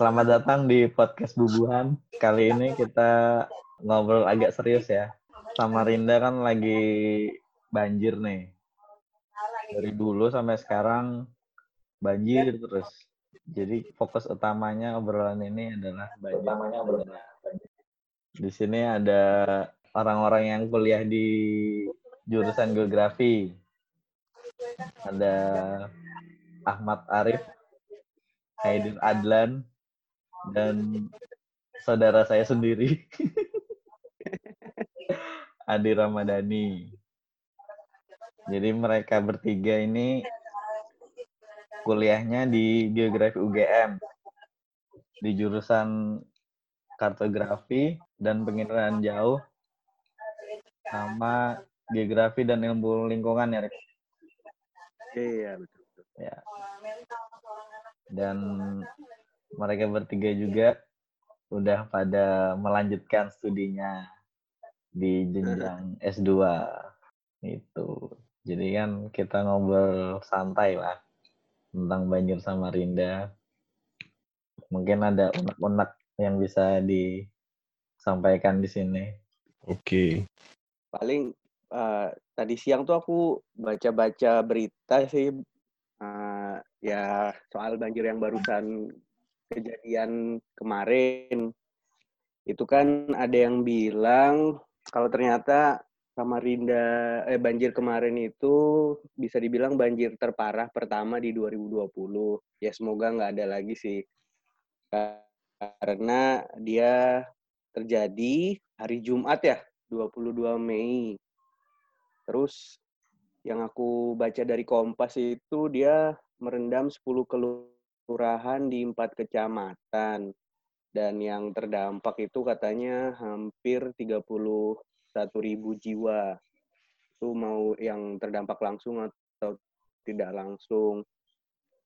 Selamat datang di podcast Bubuhan. Kali ini kita ngobrol agak serius ya. Samarinda kan lagi banjir nih. Dari dulu sampai sekarang banjir terus. Jadi fokus utamanya obrolan ini adalah banjir. Utamanya banjir. Di sini ada orang-orang yang kuliah di jurusan geografi. Ada Ahmad Arif Haidin Adlan dan saudara saya sendiri Adi Ramadhani. Jadi mereka bertiga ini kuliahnya di Geografi UGM di jurusan kartografi dan pengiraan jauh sama geografi dan ilmu lingkungan ya. Iya betul. betul. Ya dan mereka bertiga juga udah pada melanjutkan studinya di jenjang S2 itu. Jadi kan kita ngobrol santai lah tentang banjir sama Rinda. Mungkin ada unek-unek yang bisa disampaikan di sini. Oke. Okay. Paling uh, tadi siang tuh aku baca-baca berita sih uh, ya soal banjir yang barusan kejadian kemarin. Itu kan ada yang bilang kalau ternyata Samarinda eh banjir kemarin itu bisa dibilang banjir terparah pertama di 2020 ya semoga nggak ada lagi sih. Karena dia terjadi hari Jumat ya 22 Mei. Terus yang aku baca dari Kompas itu dia merendam 10 kelurahan di empat kecamatan. Dan yang terdampak itu katanya hampir 31 ribu jiwa. Itu mau yang terdampak langsung atau tidak langsung.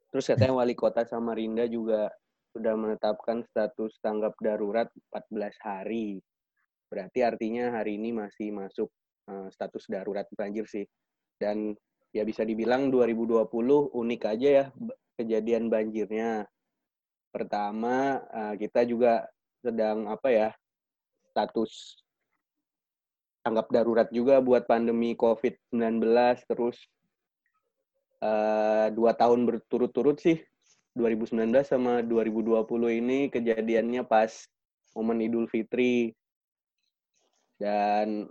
Terus katanya wali kota Samarinda juga sudah menetapkan status tanggap darurat 14 hari. Berarti artinya hari ini masih masuk uh, status darurat banjir sih. Dan ya bisa dibilang 2020 unik aja ya kejadian banjirnya. Pertama, eh, kita juga sedang apa ya, status tanggap darurat juga buat pandemi COVID-19, terus uh, dua tahun berturut-turut sih, 2019 sama 2020 ini kejadiannya pas momen Idul Fitri. Dan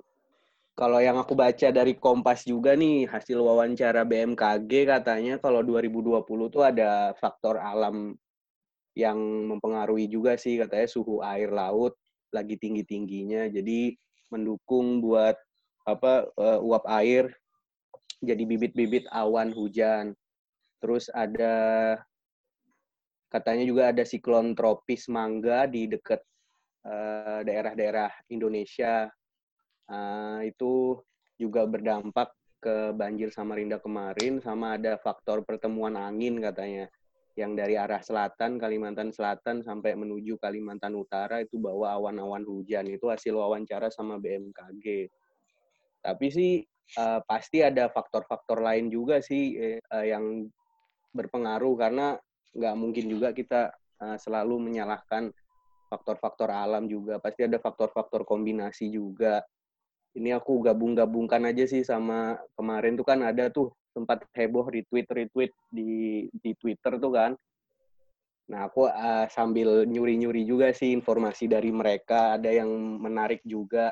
kalau yang aku baca dari Kompas juga nih hasil wawancara BMKG katanya kalau 2020 tuh ada faktor alam yang mempengaruhi juga sih katanya suhu air laut lagi tinggi-tingginya jadi mendukung buat apa uh, uap air jadi bibit-bibit awan hujan. Terus ada katanya juga ada siklon tropis mangga di dekat uh, daerah-daerah Indonesia uh, itu juga berdampak ke banjir Samarinda kemarin sama ada faktor pertemuan angin katanya. Yang dari arah selatan Kalimantan Selatan sampai menuju Kalimantan Utara itu bawa awan-awan hujan. Itu hasil wawancara sama BMKG. Tapi sih uh, pasti ada faktor-faktor lain juga sih uh, yang berpengaruh. Karena nggak mungkin juga kita uh, selalu menyalahkan faktor-faktor alam juga. Pasti ada faktor-faktor kombinasi juga ini aku gabung-gabungkan aja sih sama kemarin tuh kan ada tuh sempat heboh retweet retweet di di Twitter tuh kan. Nah aku uh, sambil nyuri-nyuri juga sih informasi dari mereka ada yang menarik juga,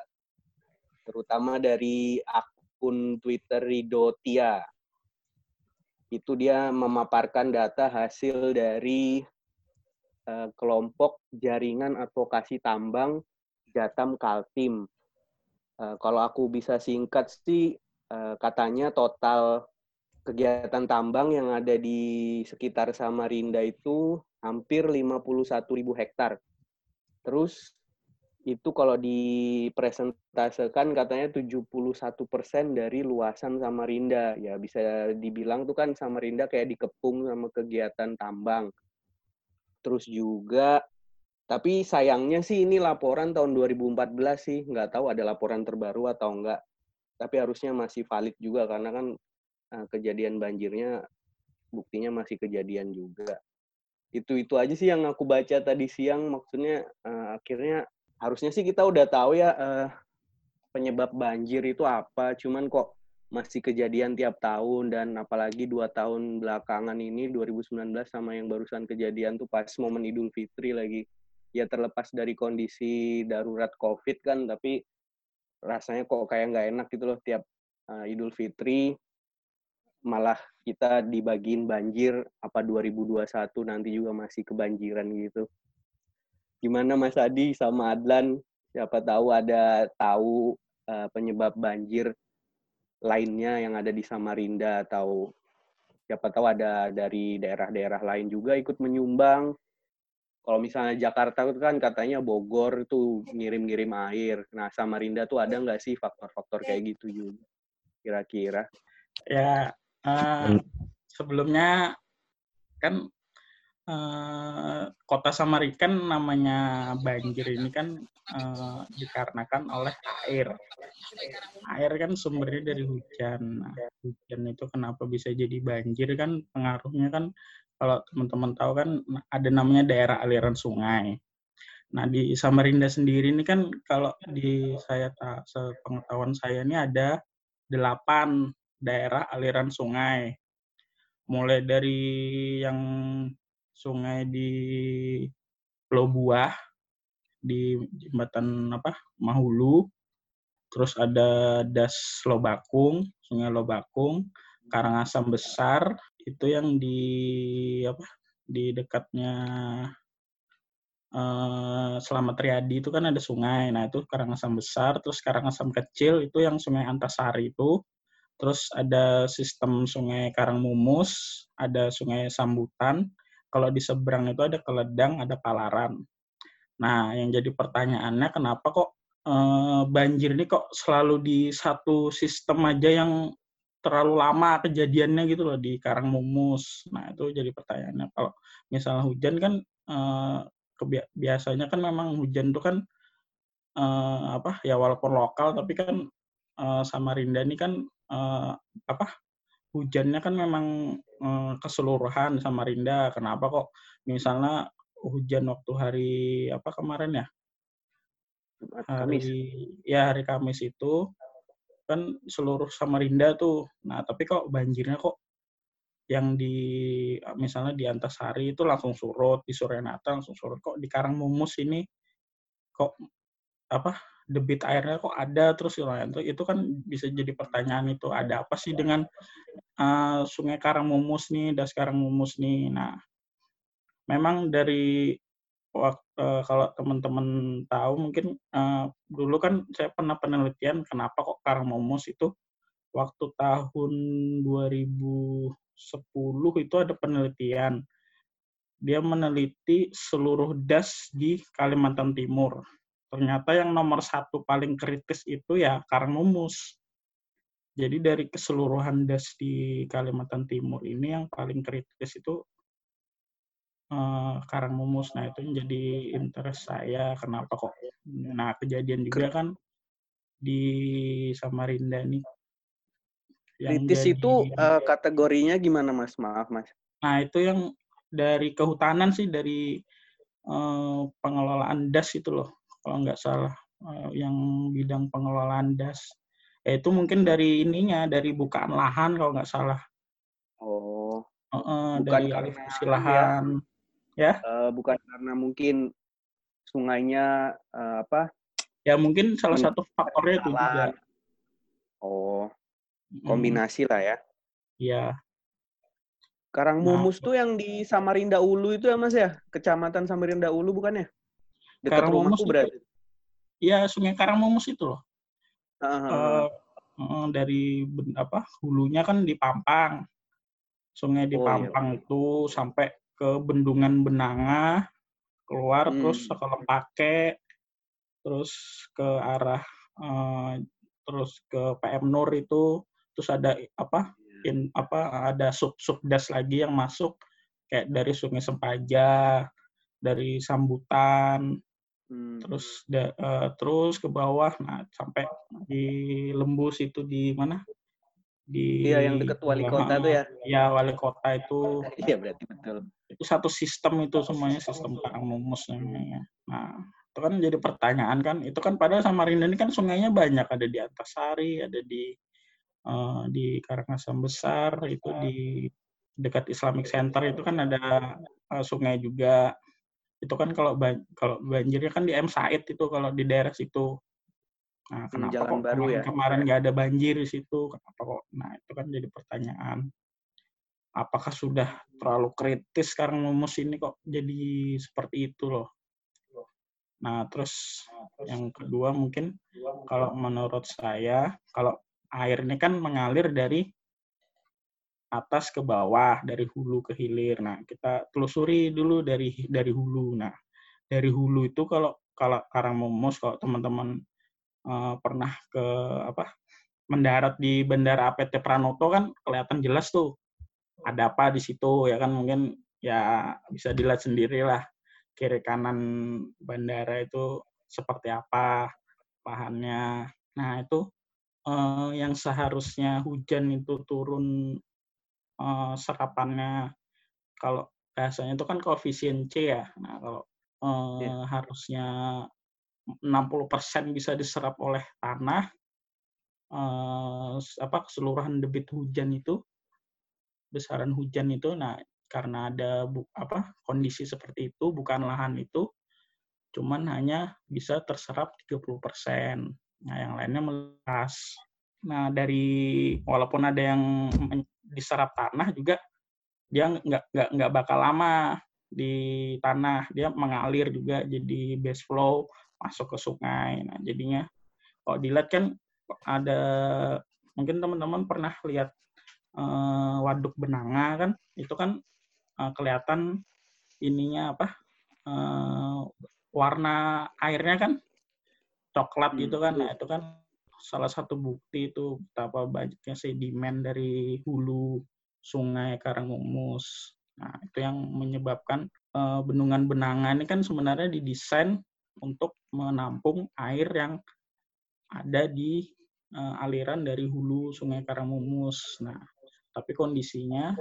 terutama dari akun Twitter Rido Tia. Itu dia memaparkan data hasil dari uh, kelompok jaringan advokasi tambang Jatam Kaltim Uh, kalau aku bisa singkat sih, uh, katanya total kegiatan tambang yang ada di sekitar Samarinda itu hampir 51 ribu hektar. Terus itu kalau dipresentasekan katanya 71 persen dari luasan Samarinda. Ya bisa dibilang tuh kan Samarinda kayak dikepung sama kegiatan tambang. Terus juga tapi sayangnya sih ini laporan tahun 2014 sih, nggak tahu ada laporan terbaru atau enggak. Tapi harusnya masih valid juga karena kan uh, kejadian banjirnya buktinya masih kejadian juga. itu itu aja sih yang aku baca tadi siang maksudnya uh, akhirnya harusnya sih kita udah tahu ya uh, penyebab banjir itu apa cuman kok masih kejadian tiap tahun dan apalagi dua tahun belakangan ini 2019 sama yang barusan kejadian tuh pas momen Idul Fitri lagi ya terlepas dari kondisi darurat COVID kan tapi rasanya kok kayak nggak enak gitu loh tiap uh, Idul Fitri malah kita dibagiin banjir apa 2021 nanti juga masih kebanjiran gitu. Gimana Mas Adi sama Adlan? Siapa tahu ada tahu uh, penyebab banjir lainnya yang ada di Samarinda atau siapa tahu ada dari daerah-daerah lain juga ikut menyumbang. Kalau misalnya Jakarta itu kan katanya Bogor itu ngirim-ngirim air. Nah Samarinda tuh ada nggak sih faktor-faktor kayak gitu juga? Kira-kira? Ya Uh, sebelumnya kan uh, kota Samarikan namanya banjir ini kan uh, dikarenakan oleh air. Air kan sumbernya dari hujan. Nah, hujan itu kenapa bisa jadi banjir kan pengaruhnya kan kalau teman-teman tahu kan ada namanya daerah aliran sungai. Nah di Samarinda sendiri ini kan kalau di saya sepengetahuan saya ini ada delapan daerah aliran sungai. Mulai dari yang sungai di Pulau Buah, di jembatan apa Mahulu, terus ada Das Lobakung, Sungai Lobakung, Karangasem Besar, itu yang di apa di dekatnya uh, Selamat Riyadi itu kan ada sungai. Nah, itu Karangasem besar, terus Karangasem kecil itu yang Sungai Antasari itu Terus ada sistem sungai Karangmumus, ada sungai Sambutan. Kalau di seberang itu ada Keledang, ada Palaran. Nah, yang jadi pertanyaannya kenapa kok e, banjir ini kok selalu di satu sistem aja yang terlalu lama kejadiannya gitu loh di Karangmumus. Nah, itu jadi pertanyaannya. Kalau misalnya hujan kan e, biasanya kan memang hujan itu kan e, apa ya walaupun lokal tapi kan e, Samarinda ini kan uh, apa hujannya kan memang uh, keseluruhan Samarinda. Kenapa kok misalnya hujan waktu hari apa kemarin ya? Hari Kamis. ya hari Kamis itu kan seluruh Samarinda tuh. Nah, tapi kok banjirnya kok yang di misalnya di Antasari itu langsung surut, di Surenata langsung surut. Kok di Karangmumus ini kok apa debit airnya kok ada terus itu itu kan bisa jadi pertanyaan itu ada apa sih dengan uh, Sungai Karangmumus nih das Karangmumus nih nah memang dari uh, kalau teman-teman tahu mungkin uh, dulu kan saya pernah penelitian kenapa kok Karangmumus itu waktu tahun 2010 itu ada penelitian dia meneliti seluruh das di Kalimantan Timur ternyata yang nomor satu paling kritis itu ya Karangmumus. Jadi dari keseluruhan das di Kalimantan Timur ini yang paling kritis itu uh, Karangmumus. Nah itu yang jadi interest saya kenapa kok. Nah kejadian juga kan di Samarinda ini. kritis itu uh, kategorinya gimana mas? Maaf mas. Nah itu yang dari kehutanan sih dari uh, pengelolaan das itu loh kalau nggak salah uh, yang bidang pengelolaan das. Ya, itu mungkin dari ininya dari bukaan lahan kalau nggak salah. Oh. Uh, uh, bukan dari alih fungsi lahan. Ya. Ya? Uh, bukan karena mungkin sungainya uh, apa? Ya mungkin salah satu faktornya itu juga. Oh. Kombinasi hmm. lah ya. Iya. Karangmumus nah, tuh yang di Samarinda Ulu itu ya Mas ya? Kecamatan Samarinda Ulu bukan ya? Dekat Karangmumus berarti. Iya, Sungai Karangmumus itu loh. Uh, uh, uh, dari apa hulunya kan di Pampang. Sungai di oh, iya, Pampang iya. itu sampai ke Bendungan Benanga, keluar hmm. terus ke Lempake, terus ke arah uh, terus ke PM Nur itu, terus ada apa iya. in, apa ada sub subdas lagi yang masuk kayak dari Sungai Sempaja, dari Sambutan, Hmm. Terus da, uh, terus ke bawah, nah sampai di Lembus itu di mana? Di Iya, yang dekat wali kota tuh ya. Iya, wali kota itu. Iya, berarti betul. Itu satu sistem itu semuanya sistem karang mumus namanya. Nah, itu kan jadi pertanyaan kan, itu kan padahal Samarinda ini kan sungainya banyak, ada di Antasari, ada di uh, di Karangasem Besar, itu di dekat Islamic Center itu kan ada uh, sungai juga. Itu kan kalau ba kalau banjirnya kan di M Said itu kalau di daerah situ. Nah, kenapa Jalan kok baru kemarin, ya? kemarin nggak ada banjir di situ? Kenapa kok? Nah, itu kan jadi pertanyaan. Apakah sudah terlalu kritis sekarang mumus ini kok jadi seperti itu loh? Nah, terus yang kedua mungkin kalau menurut saya, kalau air ini kan mengalir dari atas ke bawah, dari hulu ke hilir. Nah, kita telusuri dulu dari dari hulu. Nah, dari hulu itu kalau kalau Karangmumus kalau teman-teman uh, pernah ke apa mendarat di Bandara APT Pranoto kan kelihatan jelas tuh ada apa di situ ya kan mungkin ya bisa dilihat sendiri lah kiri kanan bandara itu seperti apa lahannya. Nah itu uh, yang seharusnya hujan itu turun uh, serapannya kalau bahasanya itu kan koefisien C ya. Nah, kalau uh, yeah. harusnya 60% bisa diserap oleh tanah uh, apa keseluruhan debit hujan itu besaran hujan itu nah karena ada bu, apa kondisi seperti itu bukan lahan itu cuman hanya bisa terserap 30%. Nah, yang lainnya melas. Nah, dari walaupun ada yang diserap tanah juga dia nggak nggak nggak bakal lama di tanah dia mengalir juga jadi base flow masuk ke sungai nah jadinya kalau dilihat kan ada mungkin teman-teman pernah lihat uh, waduk benanga kan itu kan uh, kelihatan ininya apa uh, warna airnya kan coklat gitu kan nah itu kan salah satu bukti itu betapa banyaknya sedimen dari hulu sungai Karangmumus. Nah, itu yang menyebabkan uh, bendungan Benanga ini kan sebenarnya didesain untuk menampung air yang ada di uh, aliran dari hulu sungai Karangmumus. Nah, tapi kondisinya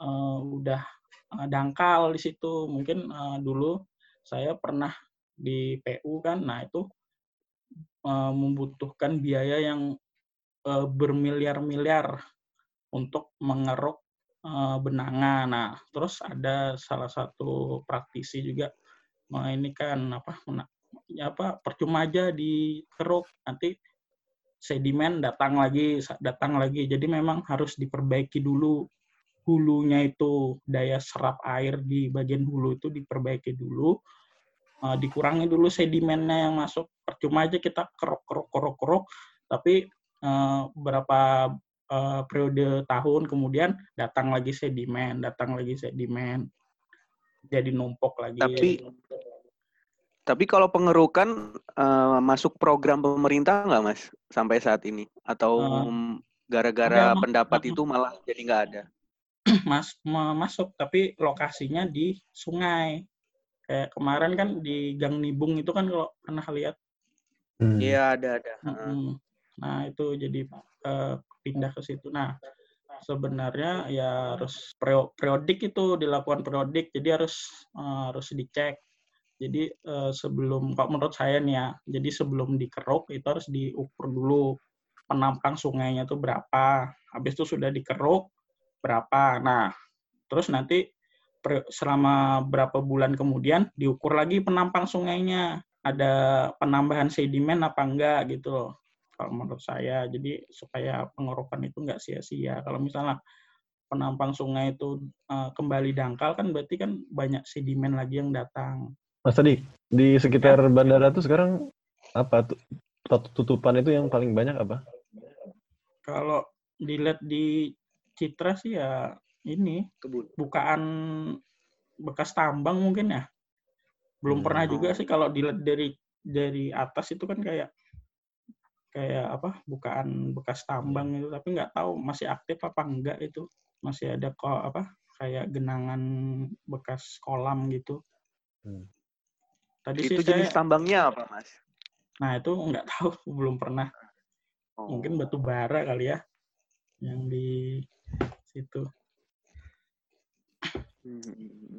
uh, udah uh, dangkal di situ. Mungkin uh, dulu saya pernah di PU kan, nah itu uh, membutuhkan biaya yang uh, bermiliar-miliar untuk mengeruk uh, benanga. Nah, terus ada salah satu praktisi juga nah, ini kan apa ya apa percuma aja dikeruk nanti sedimen datang lagi datang lagi. Jadi memang harus diperbaiki dulu. Hulunya itu daya serap air di bagian hulu itu diperbaiki dulu. Uh, dikurangi dulu sedimennya yang masuk. Percuma aja kita kerok kerok kerok kerok tapi uh, berapa uh, periode tahun kemudian datang lagi sedimen datang lagi sedimen. Jadi numpuk lagi. Tapi tapi kalau pengerukan uh, masuk program pemerintah nggak mas? Sampai saat ini? Atau gara-gara uh, pendapat itu malah jadi nggak ada? Mas masuk tapi lokasinya di sungai. Kayak kemarin kan di Gang Nibung itu kan kalau pernah lihat. Iya hmm. ada. Ada nah itu jadi uh, pindah ke situ. Nah sebenarnya ya harus periodik itu dilakukan periodik. Jadi harus uh, harus dicek jadi uh, sebelum kalau menurut saya nih ya jadi sebelum dikeruk itu harus diukur dulu penampang sungainya itu berapa habis itu sudah dikeruk berapa. Nah, terus nanti selama berapa bulan kemudian diukur lagi penampang sungainya. Ada penambahan sedimen apa enggak gitu loh. Kalau menurut saya, jadi supaya pengerukan itu enggak sia-sia. Kalau misalnya penampang sungai itu uh, kembali dangkal kan berarti kan banyak sedimen lagi yang datang. Mas tadi di sekitar ya. bandara tuh sekarang apa tutupan itu yang paling banyak apa? Kalau dilihat di Citra sih ya ini Kebun. bukaan bekas tambang mungkin ya. Belum hmm. pernah juga sih kalau dilihat dari dari atas itu kan kayak kayak apa bukaan bekas tambang itu tapi nggak tahu masih aktif apa enggak itu masih ada kok apa kayak genangan bekas kolam gitu. Hmm. Tadi itu sih jenis saya, tambangnya apa mas? Nah itu nggak tahu belum pernah. Oh. Mungkin batu bara kali ya yang di situ. Hmm.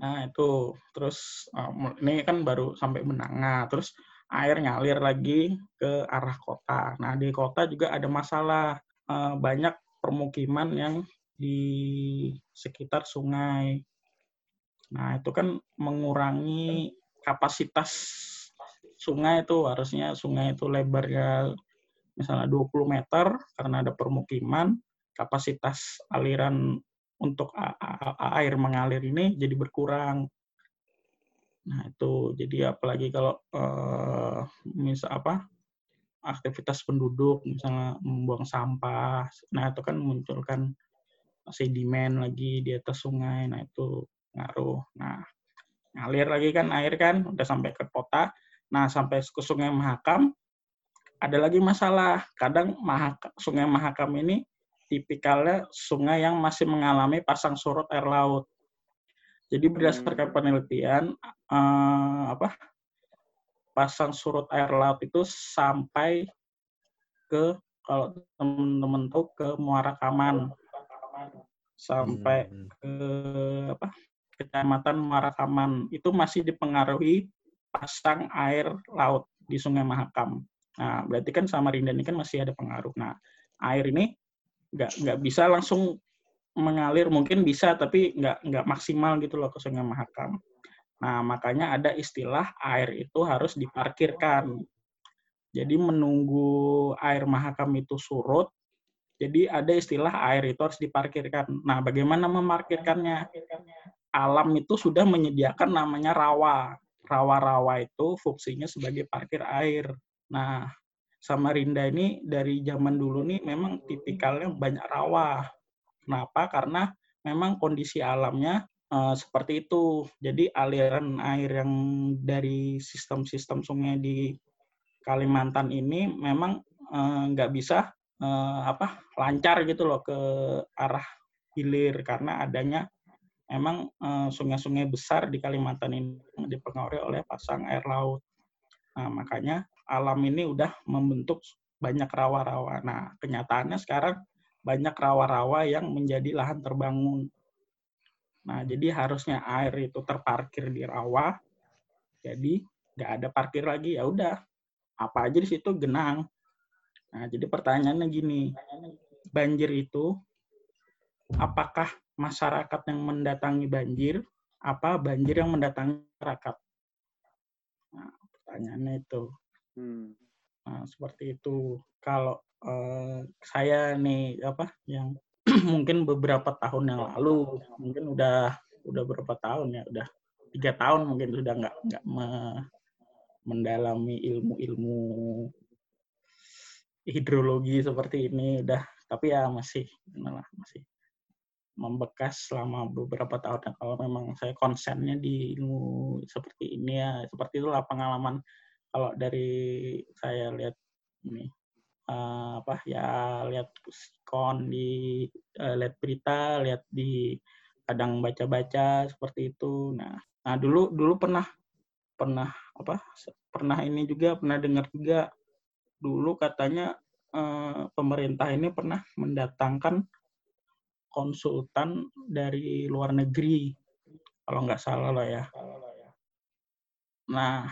Nah itu terus uh, ini kan baru sampai Benanga, terus air ngalir lagi ke arah kota. Nah di kota juga ada masalah uh, banyak permukiman yang di sekitar sungai. Nah itu kan mengurangi kapasitas sungai itu harusnya sungai itu lebarnya misalnya 20 meter karena ada permukiman, kapasitas aliran untuk air mengalir ini jadi berkurang. Nah itu jadi apalagi kalau uh, misal apa aktivitas penduduk misalnya membuang sampah, nah itu kan munculkan sedimen lagi di atas sungai, nah itu ngaruh. Nah ngalir lagi kan air kan udah sampai ke kota, nah sampai ke sungai Mahakam ada lagi masalah. Kadang Mahakam, sungai Mahakam ini tipikalnya sungai yang masih mengalami pasang surut air laut. Jadi berdasarkan hmm. penelitian uh, apa pasang surut air laut itu sampai ke kalau teman-teman tahu ke Muara Kaman sampai hmm. ke apa kecamatan Muara Kaman itu masih dipengaruhi pasang air laut di Sungai Mahakam. Nah, berarti kan Samarinda ini kan masih ada pengaruh. Nah, air ini nggak nggak bisa langsung mengalir mungkin bisa tapi nggak nggak maksimal gitu loh ke Sungai Mahakam. Nah makanya ada istilah air itu harus diparkirkan. Jadi menunggu air Mahakam itu surut, jadi ada istilah air itu harus diparkirkan. Nah bagaimana memarkirkannya? Alam itu sudah menyediakan namanya rawa. Rawa-rawa itu fungsinya sebagai parkir air. Nah Samarinda ini dari zaman dulu nih memang tipikalnya banyak rawa. Kenapa? Karena memang kondisi alamnya uh, seperti itu. Jadi aliran air yang dari sistem-sistem sungai di Kalimantan ini memang uh, nggak bisa uh, apa lancar gitu loh ke arah hilir karena adanya memang sungai-sungai besar di Kalimantan ini dipengaruhi oleh pasang air laut. Nah, makanya alam ini udah membentuk banyak rawa-rawa. Nah, kenyataannya sekarang banyak rawa-rawa yang menjadi lahan terbangun. Nah, jadi harusnya air itu terparkir di rawa, jadi nggak ada parkir lagi, ya udah apa aja di situ genang. Nah, jadi pertanyaannya gini, banjir itu apakah masyarakat yang mendatangi banjir, apa banjir yang mendatangi masyarakat? Nah, pertanyaannya itu. Hmm. Nah, seperti itu. Kalau uh, saya nih apa yang mungkin beberapa tahun yang lalu, mungkin udah udah berapa tahun ya, udah tiga tahun mungkin sudah nggak nggak me, mendalami ilmu-ilmu hidrologi seperti ini udah tapi ya masih malah masih membekas selama beberapa tahun. Kalau memang saya konsennya di ilmu seperti ini ya seperti itulah pengalaman. Kalau dari saya lihat ini uh, apa ya lihat kon di uh, lihat berita lihat di kadang baca-baca seperti itu. Nah nah dulu dulu pernah pernah apa pernah ini juga pernah dengar juga. Dulu katanya uh, pemerintah ini pernah mendatangkan konsultan dari luar negeri kalau nggak salah loh ya nah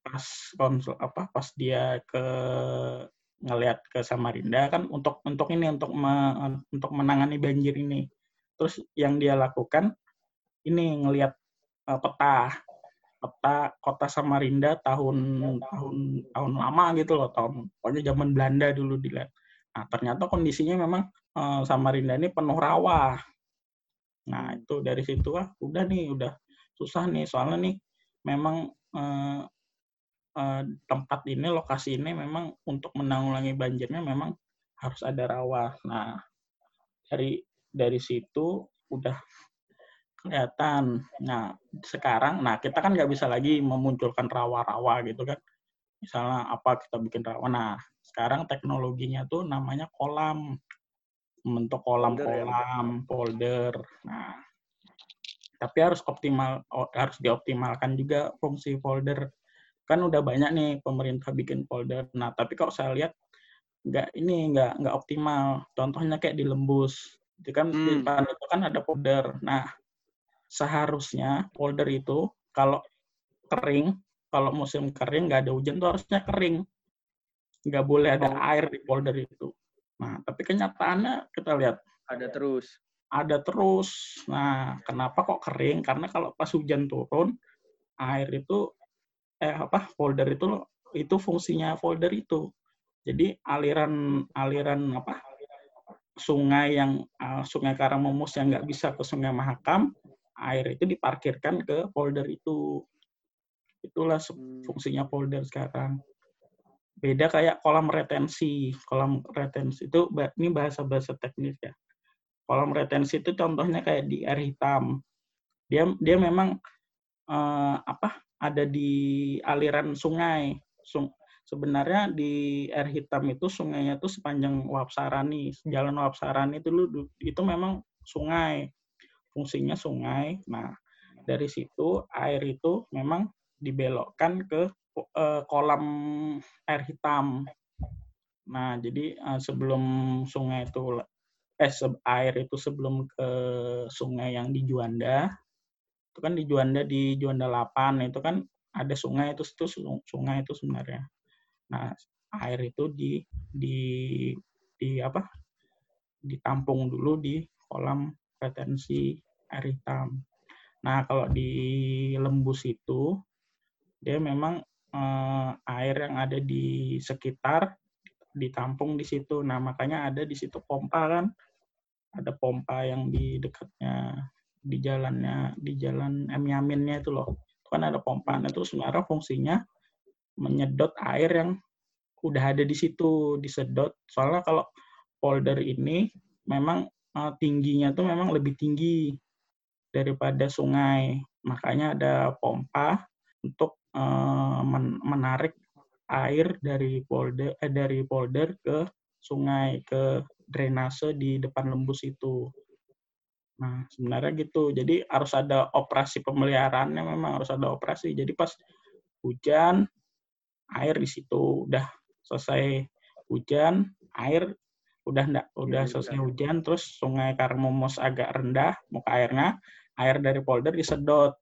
pas konsul apa pas dia ke ngelihat ke Samarinda kan untuk untuk ini untuk me, untuk menangani banjir ini. Terus yang dia lakukan ini ngelihat uh, peta peta kota Samarinda tahun tahun tahun lama gitu loh tahun pokoknya zaman Belanda dulu dilihat. Nah ternyata kondisinya memang uh, Samarinda ini penuh rawa. Nah itu dari situ ah udah nih udah susah nih soalnya nih memang uh, uh, tempat ini, lokasi ini memang untuk menanggulangi banjirnya memang harus ada rawa. Nah, dari dari situ udah kelihatan. Nah, sekarang, nah kita kan nggak bisa lagi memunculkan rawa-rawa gitu kan. Misalnya apa kita bikin rawa. Nah, sekarang teknologinya tuh namanya kolam. Membentuk kolam-kolam, polder. Nah, tapi harus optimal, harus dioptimalkan juga fungsi folder kan udah banyak nih pemerintah bikin folder. Nah, tapi kalau saya lihat nggak ini nggak nggak optimal. Contohnya kayak di Lembus, itu kan hmm. di depan itu kan ada folder. Nah, seharusnya polder itu kalau kering, kalau musim kering nggak ada hujan tuh harusnya kering. Nggak boleh ada Oh. air di polder itu. Nah, tapi kenyataannya kita lihat Ada terus. ada terus. Nah, kenapa kok kering? Karena kalau pas hujan turun, air itu eh apa? Folder itu itu fungsinya folder itu. Jadi aliran aliran apa? Sungai yang eh, sungai Karamumus yang nggak bisa ke Sungai Mahakam, air itu diparkirkan ke folder itu. Itulah Hmm. fungsinya folder sekarang. Beda kayak kolam retensi. Kolam retensi itu ini bahasa-bahasa teknis ya kolam retensi itu contohnya kayak di air hitam. Dia dia memang eh, apa ada di aliran sungai. Sung, sebenarnya di air hitam itu sungainya itu sepanjang Wap Sarani, jalan Wap Sarani itu dulu itu memang sungai. Fungsinya sungai. Nah, dari situ air itu memang dibelokkan ke eh, kolam air hitam. Nah, jadi eh, sebelum sungai itu eh air itu sebelum ke sungai yang di Juanda itu kan di Juanda di Juanda 8 itu kan ada sungai itu itu su- sungai itu sebenarnya. Nah air itu di di di apa? Ditampung dulu di kolam retensi air hitam. Nah kalau di lembus itu dia memang eh, air yang ada di sekitar ditampung di situ. Nah makanya ada di situ pompa kan. Ada pompa yang di dekatnya di jalannya di jalan M Yaminnya itu loh. Itu kan ada pompa. Nah itu sebenarnya fungsinya menyedot air yang udah ada di situ disedot. Soalnya kalau polder ini memang eh, tingginya tuh memang lebih tinggi daripada sungai. Makanya ada pompa untuk eh, men- menarik air dari polder eh, dari polder ke sungai ke drainase di depan lembus itu. Nah, sebenarnya gitu. Jadi harus ada operasi pemeliharaannya memang harus ada operasi. Jadi pas hujan air di situ udah selesai hujan, air udah enggak udah Hmm, selesai hujan terus sungai Karmomos agak rendah muka airnya, air dari polder disedot,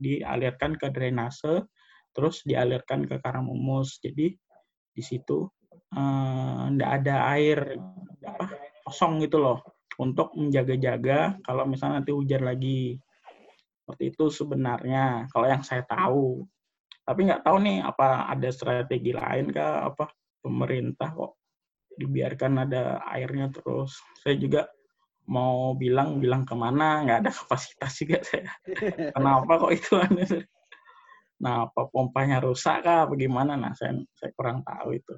dialirkan ke drainase, terus dialirkan ke Karangmumus. Jadi di situ eh, nggak ada air apa kosong gitu loh untuk menjaga-jaga kalau misalnya nanti hujan lagi. Seperti itu sebenarnya kalau yang saya tahu. Tapi nggak tahu nih apa ada strategi lain kah apa pemerintah kok dibiarkan ada airnya terus. Saya juga mau bilang bilang ke mana nggak ada kapasitas juga saya. Kenapa kok itu? aneh nah apa pompanya rusak kah bagaimana nah saya saya kurang tahu itu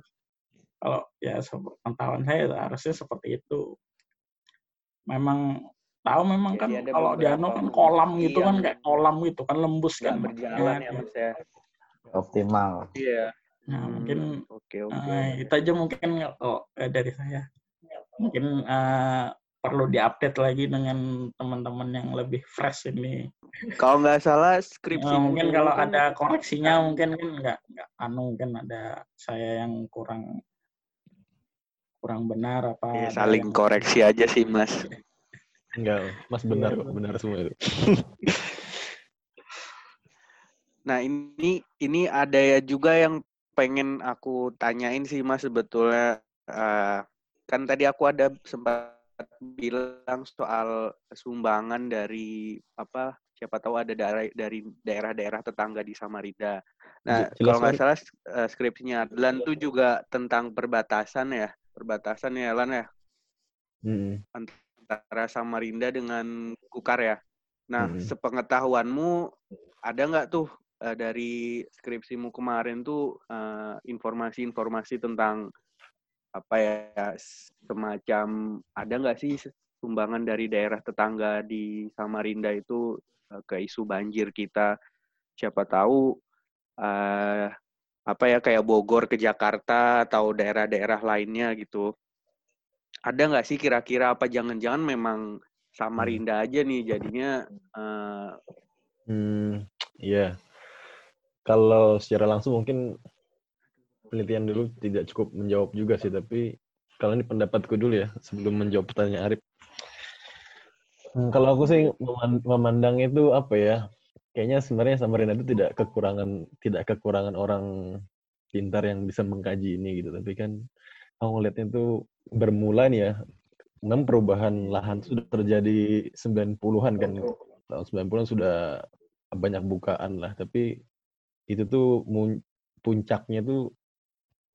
kalau ya pengetahuan saya harusnya seperti itu memang tahu memang kan Jadi ada kalau di anu kan kolam fungsi gitu kan kayak kolam gitu kan lembus kan berjalan ya ya. Optimal. Iya. nah mungkin Oke oke. eh, itu aja mungkin oh, eh, dari saya mungkin eh, perlu diupdate lagi dengan teman-teman yang lebih fresh ini. Kalau nggak salah skripsi Eh, mungkin kalau kan ada koreksinya mungkin kan nggak nggak anu mungkin ada saya yang kurang kurang benar apa ya, saling yang- koreksi aja sih mas. Enggak, Mas benar Iya, kok, benar. semua itu. Nah ini ini ada ya juga yang pengen aku tanyain sih mas sebetulnya. Eh, kan tadi aku ada sempat bilang soal sumbangan dari apa siapa tahu ada daerah dari daerah-daerah tetangga di Samarinda. Nah Jelas, kalau nggak salah eh, skripsinya Adlan tuh juga tentang perbatasan ya perbatasan ya Lan ya Mm-mm. antara Samarinda dengan Kukar ya. Nah, Mm-mm. sepengetahuanmu ada nggak tuh eh, dari skripsimu kemarin tuh eh, informasi-informasi tentang apa ya semacam ada nggak sih sumbangan dari daerah tetangga di Samarinda itu eh, ke isu banjir kita? Siapa tahu eh, apa ya kayak Bogor ke Jakarta atau daerah-daerah lainnya gitu ada nggak sih kira-kira apa jangan-jangan memang Samarinda aja nih jadinya eh, Hmm, iya. Kalau secara langsung mungkin penelitian dulu tidak cukup menjawab juga sih, tapi kalau ini pendapatku dulu ya sebelum menjawab pertanyaan Arif. Hmm, kalau aku sih meman- memandang itu apa ya? Kayaknya sebenarnya Samarinda itu tidak kekurangan tidak kekurangan orang pintar yang bisa mengkaji ini gitu. Tapi kan aku ngeliatnya itu bermula nih ya. Memang perubahan lahan sudah terjadi 90-an kan. Tahun 90-an sudah banyak bukaan lah. Tapi itu tuh puncaknya tuh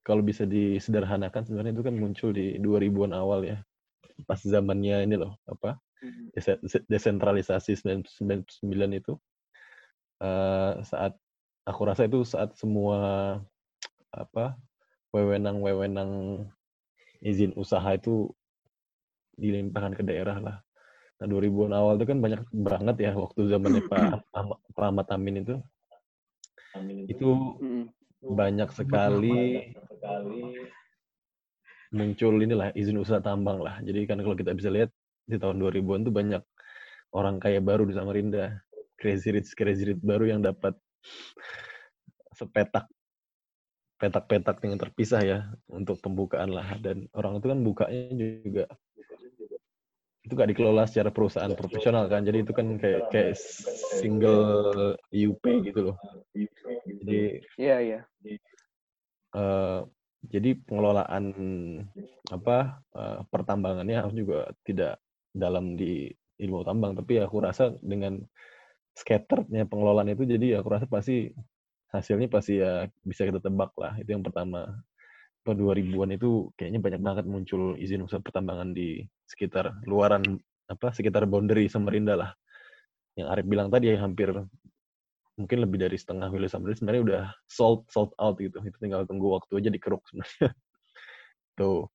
kalau bisa disederhanakan sebenarnya itu kan muncul di 2000-an awal ya. Pas zamannya ini loh, apa? dese- desentralisasi 99 itu eh, saat aku rasa itu saat semua apa wewenang-wewenang izin usaha itu dilimpahkan ke daerah lah. Nah 2000-an awal itu kan banyak banget ya waktu zamannya Pak Ahmad, Pak Ahmad Amin itu itu Mm-mm. banyak sekali muncul inilah izin usaha tambang lah. Jadi kan kalau kita bisa lihat di tahun 2000-an tuh banyak orang kaya baru di Samarinda. Crazy rich crazy rich baru yang dapat sepetak petak-petak yang terpisah ya untuk pembukaan lahan dan orang itu kan bukanya juga itu gak dikelola secara perusahaan profesional kan jadi itu kan kayak kayak single UP gitu loh jadi Iya, iya. Eh, jadi pengelolaan apa eh, pertambangannya aku juga tidak dalam di ilmu tambang. Tapi aku rasa dengan scatterednya pengelolaan itu jadi aku rasa pasti hasilnya pasti ya bisa kita tebak lah. Itu yang pertama. Tahun 2000-an itu kayaknya banyak banget muncul izin usaha pertambangan di sekitar luaran apa sekitar boundary Samarinda lah. Yang Arif bilang tadi ya hampir mungkin lebih dari setengah wilayah Samarinda sebenarnya udah sold sold out gitu. Itu tinggal tunggu waktu aja dikeruk sebenarnya. Tuh.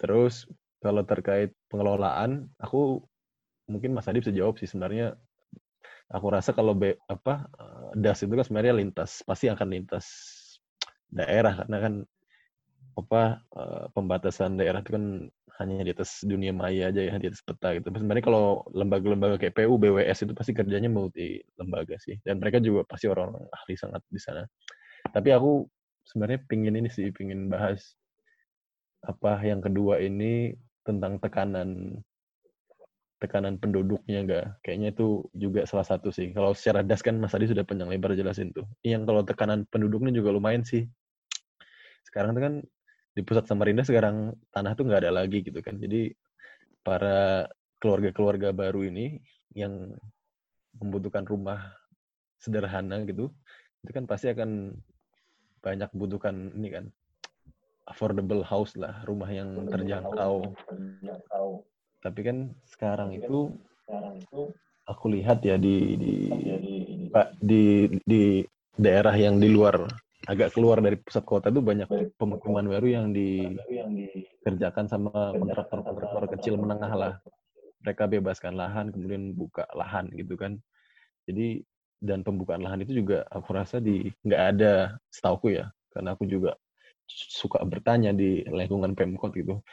Terus kalau terkait pengelolaan aku mungkin Mas Adi bisa jawab sih sebenarnya. Aku rasa kalau be, apa eh, das itu kan sebenarnya lintas pasti akan lintas daerah. Karena kan apa eh, pembatasan daerah itu kan hanya di atas dunia maya aja ya di atas peta gitu. Sebenarnya kalau lembaga-lembaga kayak PU, BWS itu pasti kerjanya multi lembaga sih. Dan mereka juga pasti orang-orang ahli sangat di sana. Tapi aku sebenarnya pingin ini sih pingin bahas apa yang kedua ini tentang tekanan tekanan penduduknya enggak. Kayaknya itu juga salah satu sih. Kalau secara das kan Mas Adi sudah panjang lebar jelasin tuh. Yang kalau tekanan penduduknya juga lumayan sih. Sekarang tuh kan di pusat Samarinda sekarang tanah tuh nggak ada lagi gitu kan. Jadi para keluarga-keluarga baru ini yang membutuhkan rumah sederhana gitu itu kan pasti akan banyak butuhkan ini kan affordable house lah rumah yang terjangkau. tapi kan sekarang itu aku lihat ya di di Pak, di di daerah yang di luar agak keluar dari pusat kota itu banyak pemukiman baru yang dikerjakan sama kontraktor-kontraktor kecil menengah lah. mereka bebaskan lahan kemudian buka lahan gitu kan. Jadi dan pembukaan lahan itu juga aku rasa di nggak ada setauku ya. Karena aku juga suka bertanya di lingkungan pemkot gitu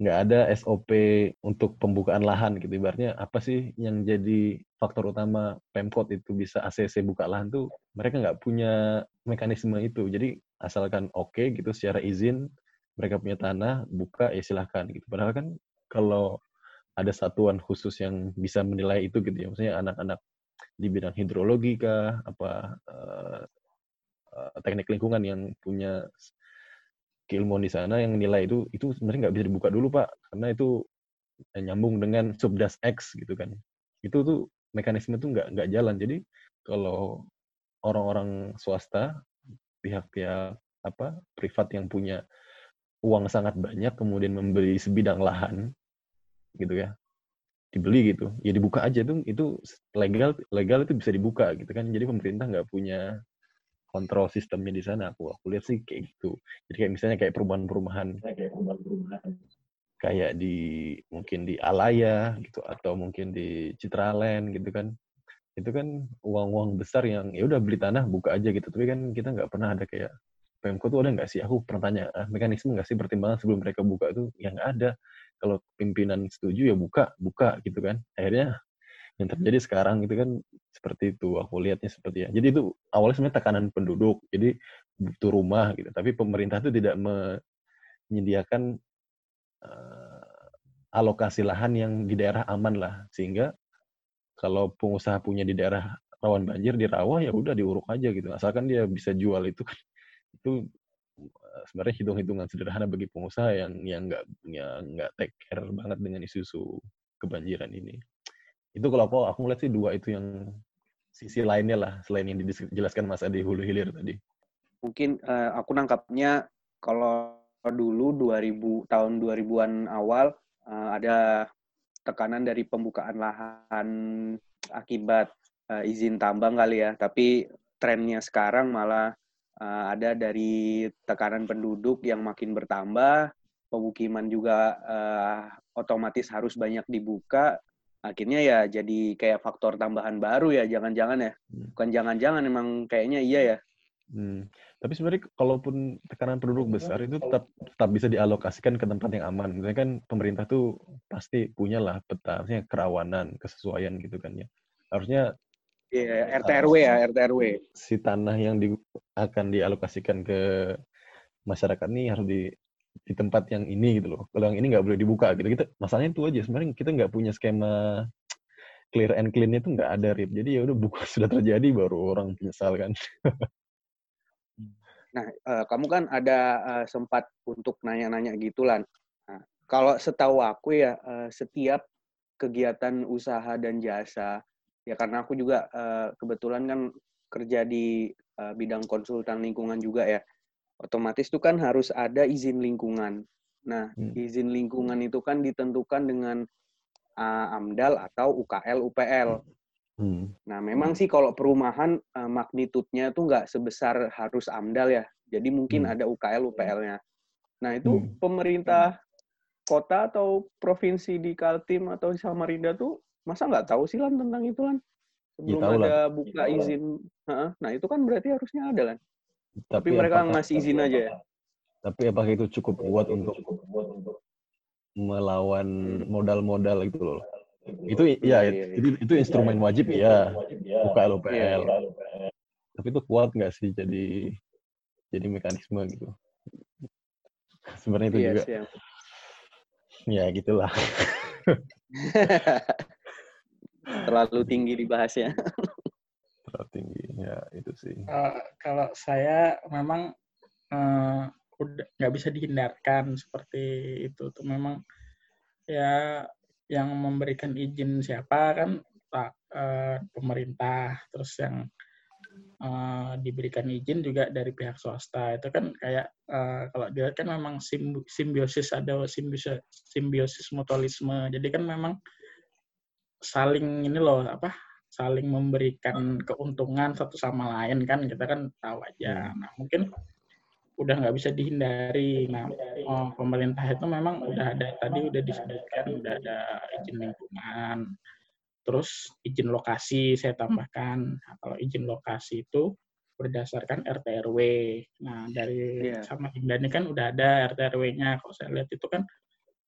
nggak ada SOP untuk pembukaan lahan gitu. Ibaratnya apa sih yang jadi faktor utama Pemkot itu bisa ACC buka lahan tuh mereka nggak punya mekanisme itu. Jadi asalkan oke okay, gitu secara izin mereka punya tanah buka ya silahkan gitu. Padahal kan kalau ada satuan khusus yang bisa menilai itu gitu ya maksudnya anak-anak di bidang hidrologi kah apa uh, uh, teknik lingkungan yang punya keilmuan di sana yang nilai itu itu sebenarnya nggak bisa dibuka dulu pak. Karena itu nyambung dengan subdas X gitu kan. Itu tuh mekanisme itu nggak nggak jalan. Jadi kalau orang-orang swasta pihak-pihak apa privat yang punya uang sangat banyak kemudian membeli sebidang lahan gitu ya dibeli gitu ya dibuka aja. Tuh itu legal legal itu bisa dibuka gitu kan. Jadi pemerintah nggak punya kontrol sistemnya di sana. Aku aku lihat sih kayak gitu. Jadi kayak misalnya kayak perumahan-perumahan. Kayak di mungkin di Alaya gitu atau mungkin di Citraland gitu kan. Itu kan uang-uang besar yang ya udah beli tanah buka aja gitu. Tapi kan kita nggak pernah ada kayak Pemko tuh ada nggak sih? Aku pernah tanya ah, mekanisme nggak sih pertimbangan sebelum mereka buka itu ya nggak ada. Kalau pimpinan setuju ya buka buka gitu kan. Akhirnya yang terjadi sekarang itu kan seperti itu aku lihatnya seperti ya. Jadi itu awalnya sebenarnya tekanan penduduk jadi butuh rumah gitu. Tapi pemerintah itu tidak menyediakan uh, alokasi lahan yang di daerah aman lah. Sehingga kalau pengusaha punya di daerah rawan banjir di rawa ya udah diuruk aja gitu. Asalkan dia bisa jual itu kan itu eh, sebenarnya hitung-hitungan sederhana bagi pengusaha yang yang nggak yang nggak take care banget dengan isu-isu kebanjiran ini itu kalau aku aku ngeliat sih dua itu yang sisi lainnya lah selain yang dijelaskan Mas Adi hulu hilir tadi mungkin uh, aku nangkapnya kalau dulu 2000 tahun 2000-an awal uh, ada tekanan dari pembukaan lahan akibat uh, izin tambang kali ya. Tapi trennya sekarang malah uh, ada dari tekanan penduduk yang makin bertambah, pemukiman juga uh, otomatis harus banyak dibuka. Akhirnya ya jadi kayak faktor tambahan baru ya, jangan-jangan ya. Hmm. Bukan jangan-jangan, emang kayaknya iya ya. Hmm. Tapi sebenarnya kalaupun tekanan penduduk besar itu tetap tetap bisa dialokasikan ke tempat yang aman. Misalnya kan pemerintah tuh pasti punya lah peta, kerawanan, kesesuaian gitu kan ya. Harusnya yeah, RT RW ya, RT RW. Si tanah yang di, akan dialokasikan ke masyarakat ini harus di di tempat yang ini gitu loh. Kalau yang ini nggak boleh dibuka gitu. Kita masalahnya itu aja. Sebenarnya kita nggak punya skema clear and clean itu nggak ada rip. Jadi ya udah buka sudah terjadi baru orang menyesal kan. nah, uh, kamu kan ada uh, sempat untuk nanya-nanya gitulan. Nah, kalau setahu aku ya uh, setiap kegiatan usaha dan jasa ya karena aku juga uh, kebetulan kan kerja di uh, bidang konsultan lingkungan juga ya otomatis itu kan harus ada izin lingkungan nah hmm. izin lingkungan itu kan ditentukan dengan uh, AMDAL atau UKL UPL hmm. nah memang sih kalau perumahan uh, magnitudenya itu nggak sebesar harus AMDAL ya jadi mungkin hmm. ada UKL UPL-nya nah itu hmm. pemerintah kota atau provinsi di Kaltim atau di Samarinda tuh masa nggak tahu sih lan tentang itu lan sebelum ya, ada lah. buka ya, izin nah itu kan berarti harusnya ada lan tapi, tapi mereka ngasih izin aja ya? Tapi apakah itu cukup kuat untuk melawan modal-modal itu loh? Itu ya, ya, ya itu, itu instrumen wajib ya. Buka LPL tapi itu kuat nggak sih jadi jadi mekanisme gitu? Sebenarnya itu juga. ya. ya gitulah. Terlalu tinggi dibahasnya. Terlalu tinggi, ya itu sih. Uh, kalau saya memang uh, udah nggak bisa dihindarkan seperti itu tuh. Memang ya yang memberikan izin siapa kan uh, pemerintah. Terus yang uh, diberikan izin juga dari pihak swasta. Itu kan kayak uh, kalau dia kan memang simbiosis ada simbiosis simbiosis mutualisme. Jadi kan memang saling ini loh apa saling memberikan keuntungan satu sama lain kan kita kan tahu aja. Hmm. nah mungkin udah nggak bisa dihindari. Nah oh, pemerintah itu memang udah ada tadi udah disebutkan udah ada izin lingkungan terus izin lokasi saya tambahkan. Nah, kalau izin lokasi itu berdasarkan RT RW nah dari yeah. sama Indah ini kan udah ada RT RW-nya kalau saya lihat itu kan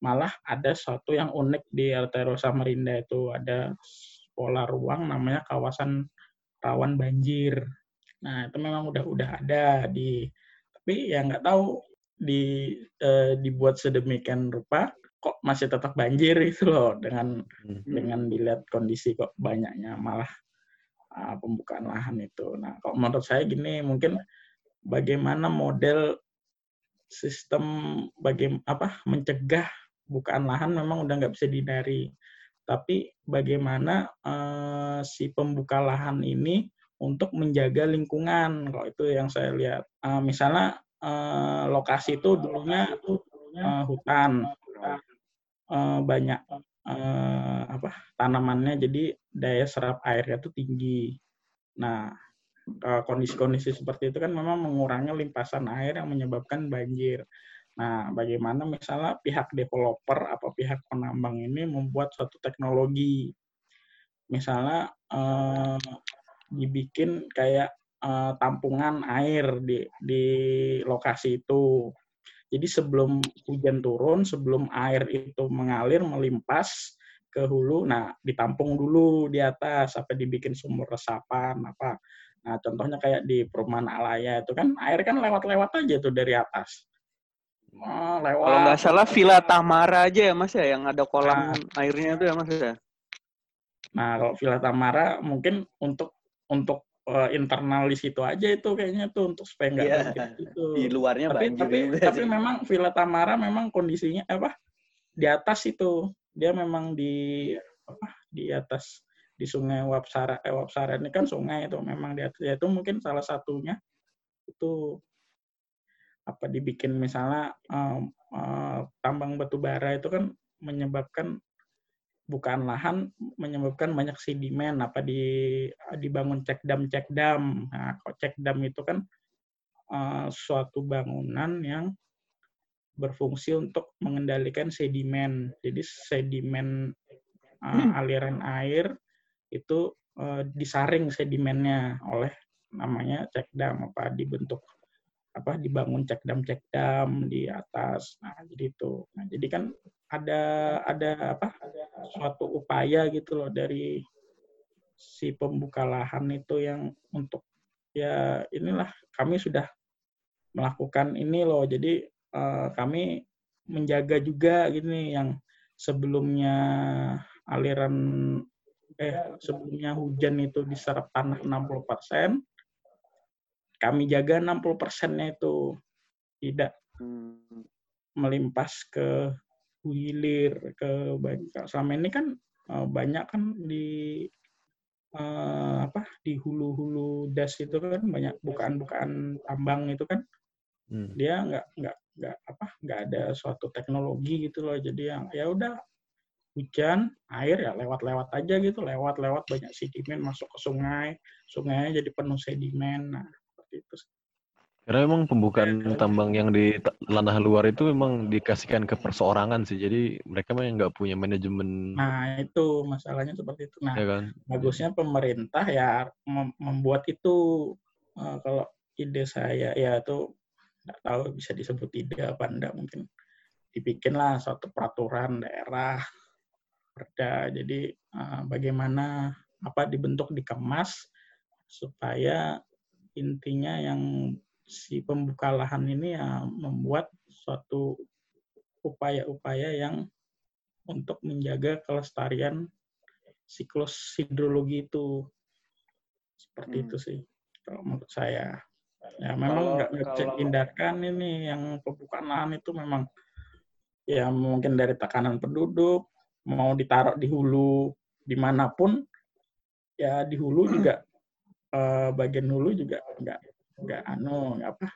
malah ada satu yang unik di RT Samarinda itu. Ada pola ruang namanya kawasan rawan banjir. Nah itu memang udah udah ada di tapi ya nggak tahu di eh, dibuat sedemikian rupa kok masih tetap banjir itu loh dengan hmm. dengan dilihat kondisi kok banyaknya malah uh, pembukaan lahan itu. Nah kok menurut saya gini mungkin bagaimana model sistem bagaimana apa mencegah bukaan lahan memang udah nggak bisa dihindari. Tapi bagaimana uh, si pembuka lahan ini untuk menjaga lingkungan, kalau itu yang saya lihat. Uh, misalnya uh, lokasi itu dulunya uh, hutan, uh, banyak uh, apa tanamannya, jadi daya serap airnya itu tinggi. Nah, kondisi-kondisi seperti itu kan memang mengurangi limpasan air yang menyebabkan banjir. Nah, bagaimana misalnya pihak developer atau pihak penambang ini membuat suatu teknologi, misalnya eh, dibikin kayak eh, tampungan air di di lokasi itu. Jadi sebelum hujan turun, sebelum air itu mengalir melimpas ke hulu, nah ditampung dulu di atas sampai dibikin sumur resapan apa. Nah, contohnya kayak di perumahan Alaya itu kan air kan lewat-lewat aja tuh dari atas. Oh, lewat. Kalau nggak salah Villa Tamara aja ya Mas ya yang ada kolam nah. airnya itu ya Mas ya. Nah, kalau Villa Tamara mungkin untuk untuk uh, internal di situ aja itu kayaknya tuh untuk supaya nggak banjir gitu. Di luarnya tapi banjir tapi juga tapi sih. memang Villa Tamara memang kondisinya apa di atas itu dia memang di apa di atas di sungai Wapsara eh Wapsara ini kan sungai itu memang di atas ya itu mungkin salah satunya itu apa dibikin misalnya em, eh, tambang batu bara itu kan menyebabkan bukaan lahan menyebabkan banyak sedimen apa di dibangun cek dam cek dam nah kok cek dam itu kan eh, suatu bangunan yang berfungsi untuk mengendalikan sedimen. Jadi sedimen eh, aliran air itu eh, disaring sedimennya oleh namanya cek dam apa dibentuk apa dibangun cek dam cek dam di atas. Nah jadi itu nah jadi kan ada ada apa suatu upaya gitu loh dari si pembuka lahan itu yang untuk ya inilah kami sudah melakukan ini loh. Jadi eh, kami menjaga juga gini yang sebelumnya aliran eh sebelumnya hujan itu diserap tanah 60%, kami jaga 60 persennya itu. Tidak Hmm. melimpas ke hilir ke banyak. Selama ini kan eh, banyak kan di eh, apa di hulu-hulu das itu kan banyak bukaan-bukaan tambang itu kan. Hmm. dia nggak nggak nggak apa nggak ada suatu teknologi gitu loh. Jadi yang ya udah hujan air ya lewat-lewat aja gitu. Lewat-lewat banyak sedimen masuk ke sungai. Sungainya jadi penuh sedimen. Nah seperti itu Karena memang pembukaan tambang yang di ta- tanah luar itu memang dikasihkan ke perseorangan sih. Jadi mereka memang nggak punya manajemen, nah itu masalahnya seperti itu nah ya kan? bagusnya pemerintah ya mem- membuat itu Eh, kalau ide saya ya itu nggak tahu bisa disebut ide apa enggak mungkin dibikinlah suatu peraturan daerah perda jadi eh, bagaimana apa dibentuk dikemas supaya intinya yang si pembuka lahan ini ya membuat suatu upaya-upaya yang untuk menjaga kelestarian siklus hidrologi itu seperti Hmm. itu sih kalau menurut saya ya memang nggak bisa kalau- dihindarkan ini yang pembukaan lahan itu memang ya mungkin dari tekanan penduduk mau ditaruh di hulu di mana pun ya di hulu juga eh, bagian hulu juga nggak nggak anu nggak apa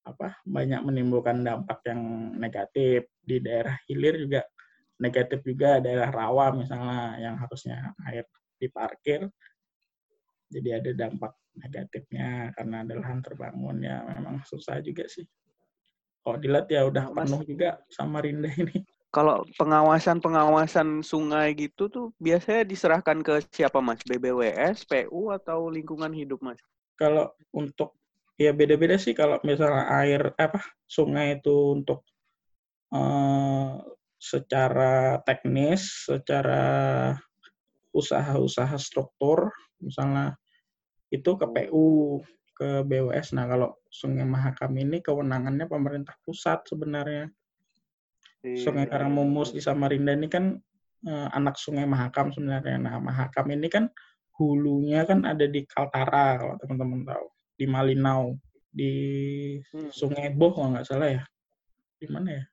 apa banyak menimbulkan dampak yang negatif. Di daerah hilir juga negatif juga daerah rawa misalnya yang harusnya air diparkir jadi ada dampak negatifnya karena ada lahan terbangun. Ya memang susah juga sih. Kalau dilihat ya udah Mas- penuh juga sama Rinda ini Kalau pengawasan-pengawasan sungai gitu tuh biasanya diserahkan ke siapa Mas? BBWS, PU atau lingkungan hidup Mas? kalau untuk ya beda-beda sih kalau misalnya air apa sungai itu untuk eh, secara teknis, secara usaha-usaha struktur, misalnya itu ke PU, ke BWS. Nah kalau Sungai Mahakam ini kewenangannya pemerintah pusat sebenarnya. Sungai Karangmumus di Samarinda ini kan eh, anak Sungai Mahakam sebenarnya. Nah, Mahakam ini kan hulunya kan ada di Kaltara kalau teman-teman tahu, di Malinau, di Hmm. Sungai Boh kalau nggak salah ya. Di mana ya?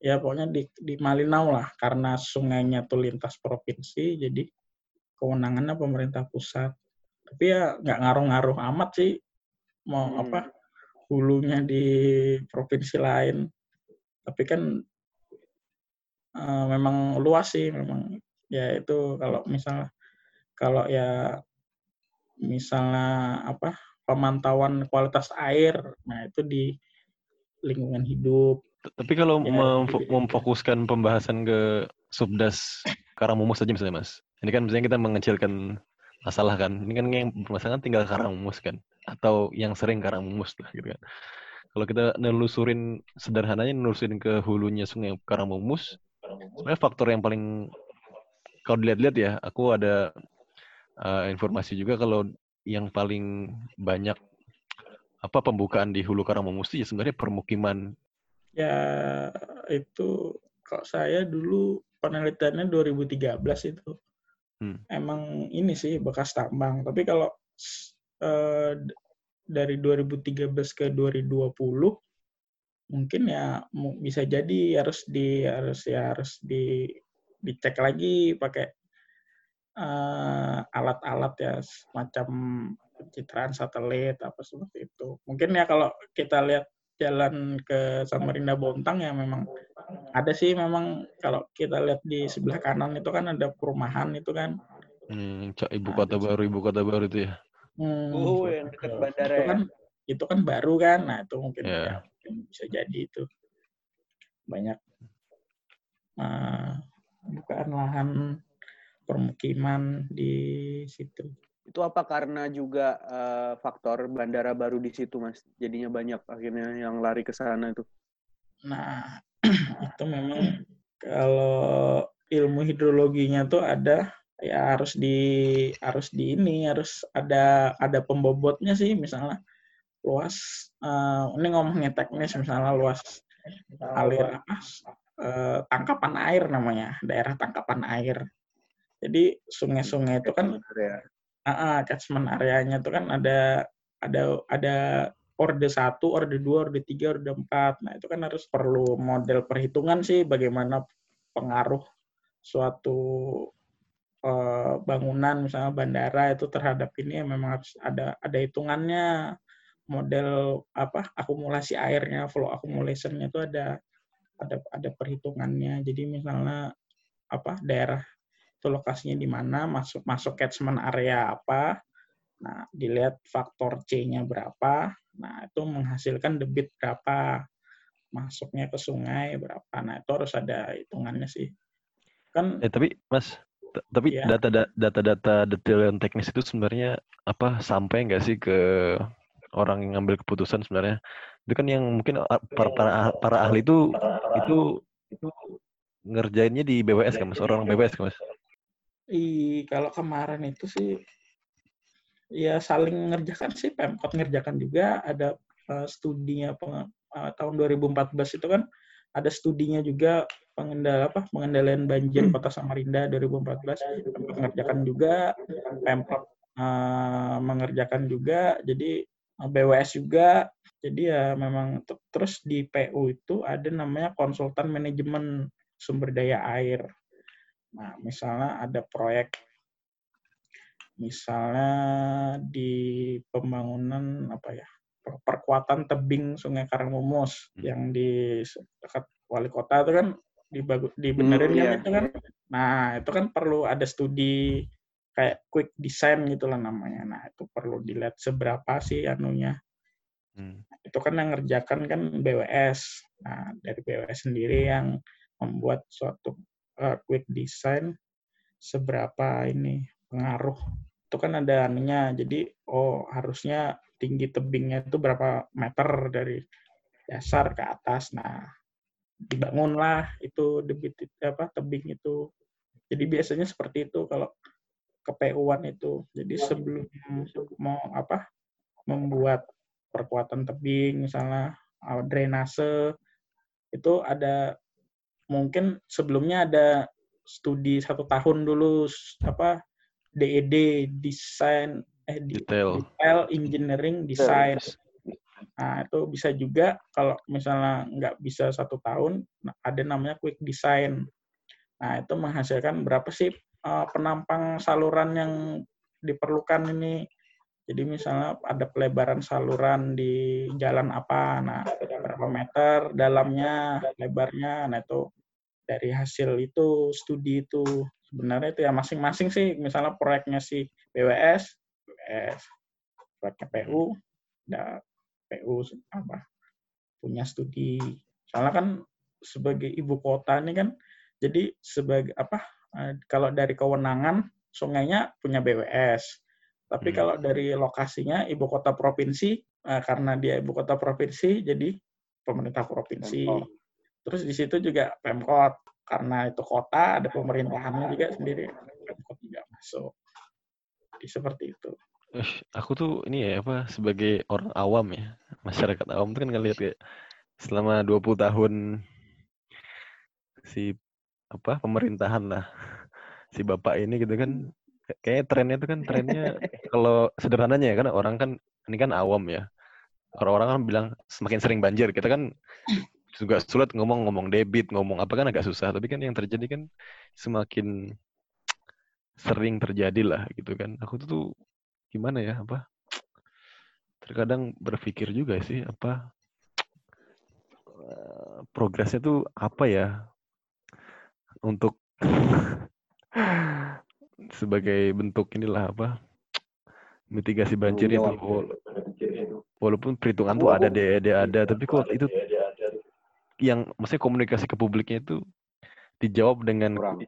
Ya pokoknya di di Malinau lah karena sungainya tuh lintas provinsi jadi kewenangannya pemerintah pusat. Tapi ya nggak ngaruh-ngaruh amat sih mau Hmm. apa hulunya di provinsi lain. Tapi kan eh, memang luas sih memang ya itu kalau misalnya kalau ya misalnya apa pemantauan kualitas air nah itu di lingkungan hidup Tapi kalau Ya, beda-beda. memfokuskan pembahasan ke subdas Karangmumus saja misalnya Mas. Ini kan misalnya kita mengecilkan masalah kan. Ini kan yang permasalahan tinggal Karangmumus kan. Atau yang sering Karangmumus lah gitu kan. Kalau kita nelusurin sederhananya nelusurin ke hulunya sungai Karangmumus, sebenarnya faktor yang paling kalau dilihat-lihat ya, aku ada uh, informasi juga kalau yang paling banyak apa pembukaan di hulu Karangmumus itu ya sebenarnya permukiman ya itu kok saya dulu penelitiannya 2013 itu Hmm. emang ini sih bekas tambang. Tapi kalau eh, d- dari 2013 ke 2020 mungkin ya bisa jadi harus di harus ya harus di dicek lagi pakai eh, alat-alat ya semacam pencitraan satelit apa seperti itu. Mungkin ya kalau kita lihat jalan ke Samarinda Bontang ya memang ada sih memang kalau kita lihat di sebelah kanan itu kan ada perumahan itu kan. Hmm, Cak, ibu Nah, kota di- baru, ibu kota baru itu ya. Hmm, Oh, yang dekat bandara itu ya. kan itu kan baru kan. Nah, itu mungkin Ya. ya, mungkin bisa jadi itu. Banyak eh, bukaan lahan permukiman di situ. Itu apa karena juga eh, faktor bandara baru di situ, Mas? Jadinya banyak akhirnya yang lari ke sana itu. Nah, itu memang kalau ilmu hidrologinya tuh ada ya harus di harus di ini harus ada ada pembobotnya sih misalnya luas eh, ini ngomongnya teknis misalnya luas alir apa eh, tangkapan air namanya daerah tangkapan air jadi sungai-sungai itu kan. Ah, ah, catchment areanya itu kan ada ada ada orde satu, orde dua, orde tiga, orde empat. Nah itu kan harus perlu model perhitungan sih bagaimana pengaruh suatu eh, bangunan misalnya bandara itu terhadap ini ya memang harus ada ada hitungannya model apa akumulasi airnya flow accumulationnya itu ada ada ada perhitungannya. Jadi misalnya apa daerah itu lokasinya di mana, masuk masuk catchment area apa. Nah, dilihat faktor C-nya berapa. Nah, itu menghasilkan debit berapa. Masuknya ke sungai berapa. Nah, itu harus ada hitungannya sih. Kan Eh tapi Mas, tapi Iya. data da- data-data detail yang teknis itu sebenarnya apa sampai nggak sih ke orang yang ngambil keputusan sebenarnya? Itu kan yang mungkin para para, ah- para ahli itu itu itu ngerjainnya di BWS kan Mas, orang BWS kan Mas. i, kalau kemarin itu sih ya saling ngerjakan sih. Pemkot ngerjakan juga. Ada eh, studinya peng- eh, tahun 2014 itu kan ada studinya juga pengendala apa pengendalian banjir Kota Samarinda 2014 Pemkot ngerjakan juga. Pemkot eh, mengerjakan juga. Jadi BWS juga jadi ya memang terus di PU itu ada namanya konsultan manajemen sumber daya air Nah, misalnya ada proyek, misalnya di pembangunan apa ya, per- perkuatan tebing Sungai Karangmumus Hmm. yang di dekat wali kota itu kan dibagu- dibenerin Hmm, kan iya. itu kan. Nah, itu kan perlu ada studi kayak quick design gitulah namanya. Nah, itu perlu dilihat seberapa sih anunya. Hmm. Itu kan yang ngerjakan kan BWS. Nah, dari BWS sendiri yang membuat suatu uh, quick design seberapa ini pengaruh. Itu kan ada anunya. Jadi oh harusnya tinggi tebingnya itu berapa meter dari dasar ke atas. Nah, dibangunlah itu debit apa tebing itu. Jadi biasanya seperti itu kalau ke PU-an itu. Jadi sebelum mau apa membuat perkuatan tebing misalnya uh, drainase itu ada mungkin sebelumnya ada studi satu tahun dulu apa DED desain eh Detail. detail engineering design nah itu bisa juga kalau misalnya nggak bisa satu tahun nah, ada namanya quick design nah itu menghasilkan berapa sih eh, penampang saluran yang diperlukan ini jadi misalnya ada pelebaran saluran di jalan apa, nah berapa meter dalamnya, lebarnya, nah itu dari hasil itu studi itu sebenarnya itu ya masing-masing sih, misalnya proyeknya si BWS, BWS, proyeknya PU, ada PU apa punya studi. Soalnya kan sebagai ibu kota ini kan, jadi sebagai apa? Eh, Kalau dari kewenangan sungainya punya BWS. Tapi Hmm. kalau dari lokasinya ibu kota provinsi, eh, karena dia ibu kota provinsi, jadi pemerintah provinsi. Pemkot. Terus di situ juga pemkot, karena itu kota ada pemerintahannya juga sendiri, pemkot juga masuk. Jadi seperti itu. Eh, aku tuh ini ya apa sebagai orang awam ya masyarakat awam tuh kan ngelihat kayak selama 20 tahun si apa pemerintahan lah. Si bapak ini gitu kan kayaknya trennya itu kan trennya kalau sederhananya ya kan orang kan ini kan awam ya. Orang-orang kan bilang semakin sering banjir kita kan juga sulit ngomong-ngomong debit ngomong apa kan agak susah. Tapi kan yang terjadi kan semakin sering terjadi lah gitu kan. Aku tuh gimana ya apa terkadang berpikir juga sih apa eh, progresnya tuh apa ya untuk sebagai bentuk inilah apa mitigasi banjir itu. walaupun perhitungan tuh ada DED ada tapi kok itu yang maksudnya komunikasi ke publiknya itu dijawab dengan Kurang.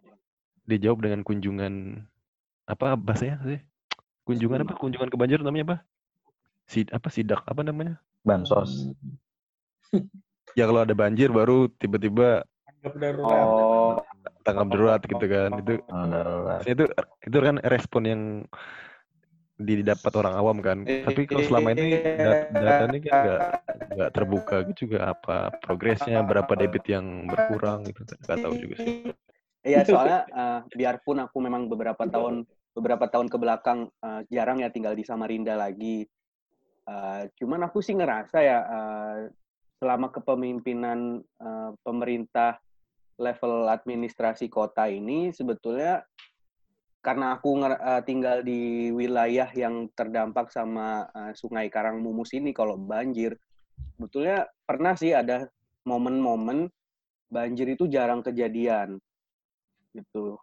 dijawab dengan kunjungan apa bahasanya sih? Kunjungan apa? Kunjungan. Ke banjir namanya apa? Sid apa sidak apa namanya? Bansos. Ya kalau ada banjir baru tiba-tiba Tanggap darurat. Oh, tanggap darurat gitu kan itu Oh, itu itu kan respon yang didapat orang awam kan. Tapi kalau selama ini dat- datanya kan nggak nggak terbuka gitu juga apa progresnya berapa debit yang berkurang gitu nggak tahu juga sih. Iya, soalnya eh, biarpun aku memang beberapa tahun beberapa tahun ke belakang eh, jarang ya tinggal di Samarinda lagi. Eh, cuman aku sih ngerasa ya eh, selama kepemimpinan eh, pemerintah level administrasi kota ini sebetulnya karena aku eh, tinggal di wilayah yang terdampak sama eh, Sungai Karangmumus ini kalau banjir, sebetulnya pernah sih ada momen-momen banjir itu jarang kejadian gitu.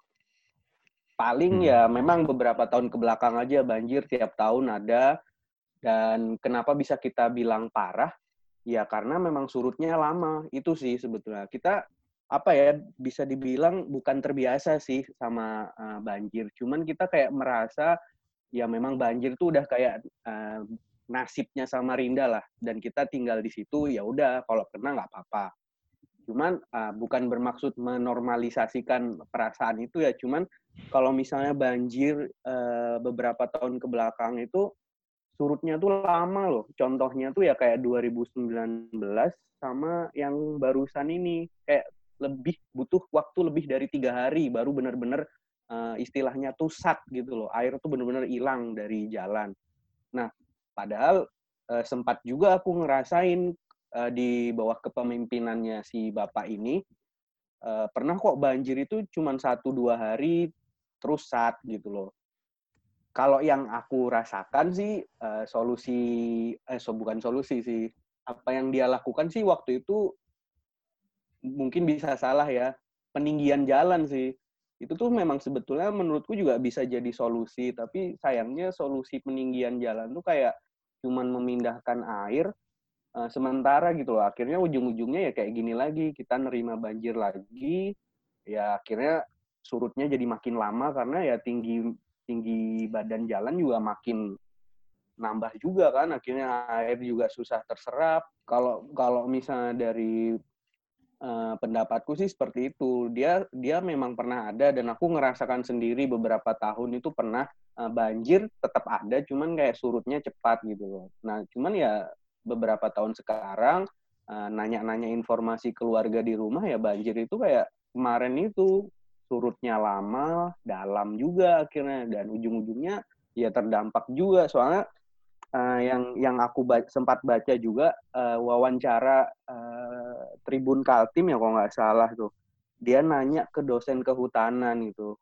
Paling Hmm. ya memang beberapa tahun ke belakang aja banjir tiap tahun ada dan kenapa bisa kita bilang parah? Ya karena memang surutnya lama. Itu sih sebetulnya. Kita apa ya bisa dibilang bukan terbiasa sih sama uh, banjir. Cuman kita kayak merasa ya memang banjir tuh udah kayak uh, nasibnya Samarinda lah dan kita tinggal di situ ya udah kalau kena nggak apa-apa. Cuman uh, bukan bermaksud menormalisasikan perasaan itu ya, cuman kalau misalnya banjir uh, beberapa tahun ke belakang itu surutnya tuh lama loh. Contohnya tuh ya kayak 2019 sama yang barusan ini kayak lebih butuh waktu lebih dari tiga hari baru benar-benar uh, istilahnya tuh sat gitu loh. Air tuh benar-benar hilang dari jalan. Nah, padahal uh, sempat juga aku ngerasain uh, di bawah kepemimpinannya si bapak ini uh, pernah kok banjir itu cuma satu dua hari terus saat gitu loh. Kalau yang aku rasakan sih uh, solusi eh so, bukan solusi sih apa yang dia lakukan sih waktu itu mungkin bisa salah ya. Peninggian jalan sih. Itu tuh memang sebetulnya menurutku juga bisa jadi solusi tapi sayangnya solusi peninggian jalan tuh kayak cuman memindahkan air uh, sementara gitu loh. Akhirnya ujung-ujungnya ya kayak gini lagi kita nerima banjir lagi ya akhirnya surutnya jadi makin lama karena ya tinggi tinggi badan jalan juga makin nambah juga kan. Akhirnya air juga susah terserap. Kalau kalau misalnya dari Uh, pendapatku sih seperti itu. Dia dia memang pernah ada dan aku ngerasakan sendiri beberapa tahun itu pernah uh, banjir tetap ada, cuman kayak surutnya cepat gitu loh. Nah, cuman ya beberapa tahun sekarang uh, nanya-nanya informasi keluarga di rumah ya banjir itu kayak kemarin itu surutnya lama, dalam juga akhirnya dan ujung-ujungnya ya terdampak juga soalnya uh, yang yang aku ba sempat baca juga uh, wawancara uh, Tribun Kaltim ya kalau nggak salah tuh. Dia nanya ke dosen kehutanan gitu.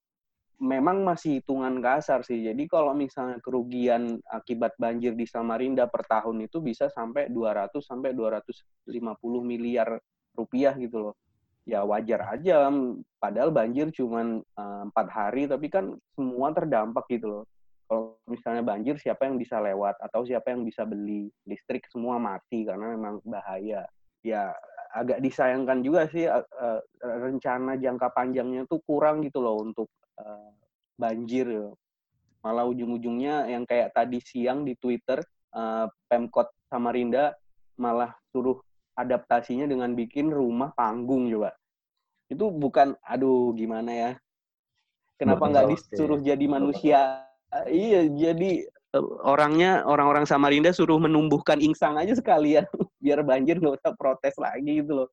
Memang masih hitungan kasar sih. Jadi kalau misalnya kerugian akibat banjir di Samarinda per tahun itu bisa sampai 200 sampai 250 miliar rupiah gitu loh. Ya wajar aja. Padahal banjir cuma empat uh, hari tapi kan semua terdampak gitu loh. Kalau misalnya banjir siapa yang bisa lewat atau siapa yang bisa beli? Listrik semua mati karena memang bahaya. Ya agak disayangkan juga sih uh, uh, rencana jangka panjangnya tuh kurang gitu loh untuk uh, banjir malah ujung-ujungnya yang kayak tadi siang di Twitter uh, Pemkot Samarinda malah suruh adaptasinya dengan bikin rumah panggung juga itu bukan aduh gimana ya? Kenapa nggak disuruh jadi manusia? Iya jadi orangnya orang-orang Samarinda suruh menumbuhkan insang aja sekalian biar banjir nggak usah protes lagi gitu loh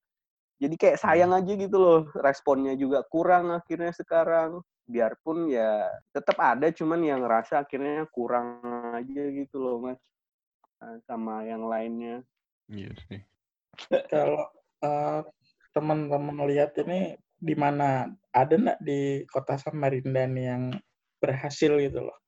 jadi kayak sayang aja gitu loh responnya juga kurang akhirnya sekarang biarpun ya tetap ada cuman yang ngerasa akhirnya kurang aja gitu loh mas Eh, sama yang lainnya Iya sih. Kalau eh, teman-teman lihat ini di mana ada nggak di kota Samarinda nih yang berhasil gitu loh?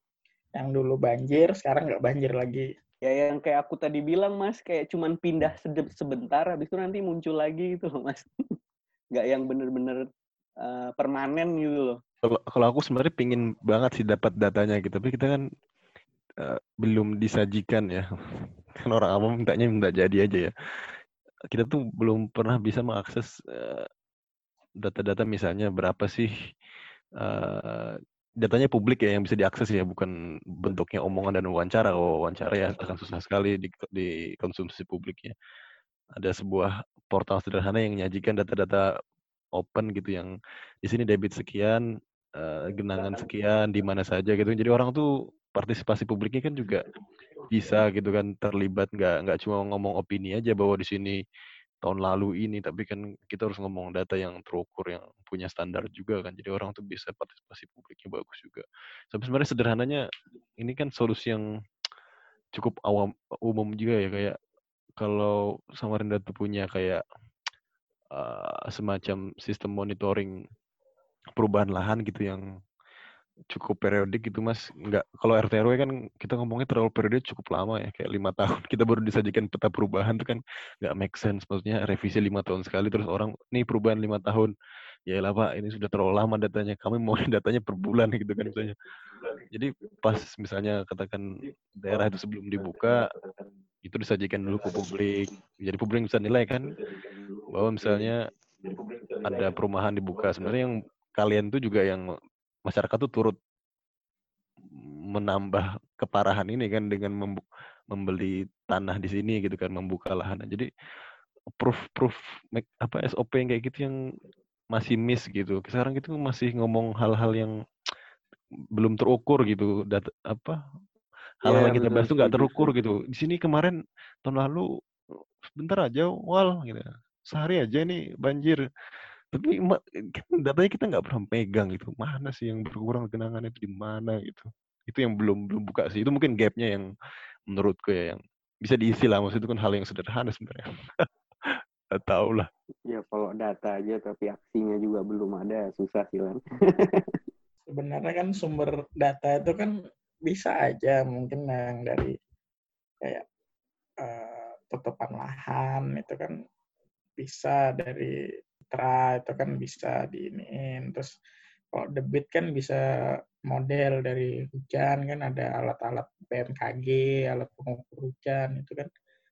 Yang dulu banjir, sekarang nggak banjir lagi. Ya yang kayak aku tadi bilang mas kayak cuman pindah sebentar habis itu nanti muncul lagi gitu loh mas nggak yang bener-bener eh, permanen gitu loh Kalau kalau aku sebenarnya pingin banget sih dapat datanya gitu, tapi kita kan eh, belum disajikan ya. Kan orang awam mintanya minta jadi aja ya. Kita tuh belum pernah bisa mengakses eh, data-data misalnya berapa sih eh, datanya publik ya yang bisa diakses ya, bukan bentuknya omongan dan wawancara. Kalau wawancara ya akan susah sekali di, di konsumsi publiknya. Ada sebuah portal sederhana yang menyajikan data-data open gitu yang di sini debit sekian, eh, genangan sekian, di mana saja gitu. Jadi orang tuh partisipasi publiknya kan juga bisa gitu kan terlibat nggak nggak cuma ngomong opini aja bahwa di sini tahun lalu ini tapi kan kita harus ngomong data yang terukur yang punya standar juga kan. Jadi orang tuh bisa partisipasi publiknya bagus juga. Tapi sebenarnya sederhananya ini kan solusi yang cukup awam umum juga ya kayak kalau Samarinda tuh punya kayak eh, semacam sistem monitoring perubahan lahan gitu yang cukup periodik gitu mas. Nggak kalau RT RW kan kita ngomongnya terlalu periode cukup lama ya kayak lima tahun. Kita baru disajikan peta perubahan tuh kan nggak make sense. Maksudnya revisi lima tahun sekali terus orang nih perubahan lima tahun. Ya lah pak ini sudah terlalu lama datanya. Kami mau datanya per bulan gitu kan misalnya. Jadi pas misalnya katakan daerah itu sebelum dibuka itu disajikan dulu ke publik. Jadi publik bisa nilai kan bahwa misalnya ada perumahan dibuka. Sebenarnya yang kalian tuh juga yang masyarakat tuh turut menambah keparahan ini kan dengan membeli tanah di sini gitu kan membuka lahan. Jadi proof proof make- apa SOP yang kayak gitu yang masih miss gitu. Sekarang itu masih ngomong hal-hal yang belum terukur gitu data apa hal-hal Iya, yang kita bahas tuh nggak terukur gitu. Di sini kemarin tahun lalu sebentar aja wal gitu. Sehari aja nih banjir tapi datanya kita nggak pernah pegang gitu. Mana sih yang berkurang genangan itu di mana gitu. Itu yang belum belum buka sih. Itu mungkin gapnya yang menurutku ya yang bisa diisi lah. Maksud itu kan hal yang sederhana sebenarnya. Nggak tahu lah. Ya kalau data aja tapi aksinya juga belum ada susah sih Lan. Sebenarnya kan sumber data itu kan bisa aja mungkin yang dari kayak eh, tutupan lahan itu kan bisa dari tra itu kan bisa diiniin terus kalau debit kan bisa model dari hujan kan ada alat-alat BMKG alat pengukur hujan itu kan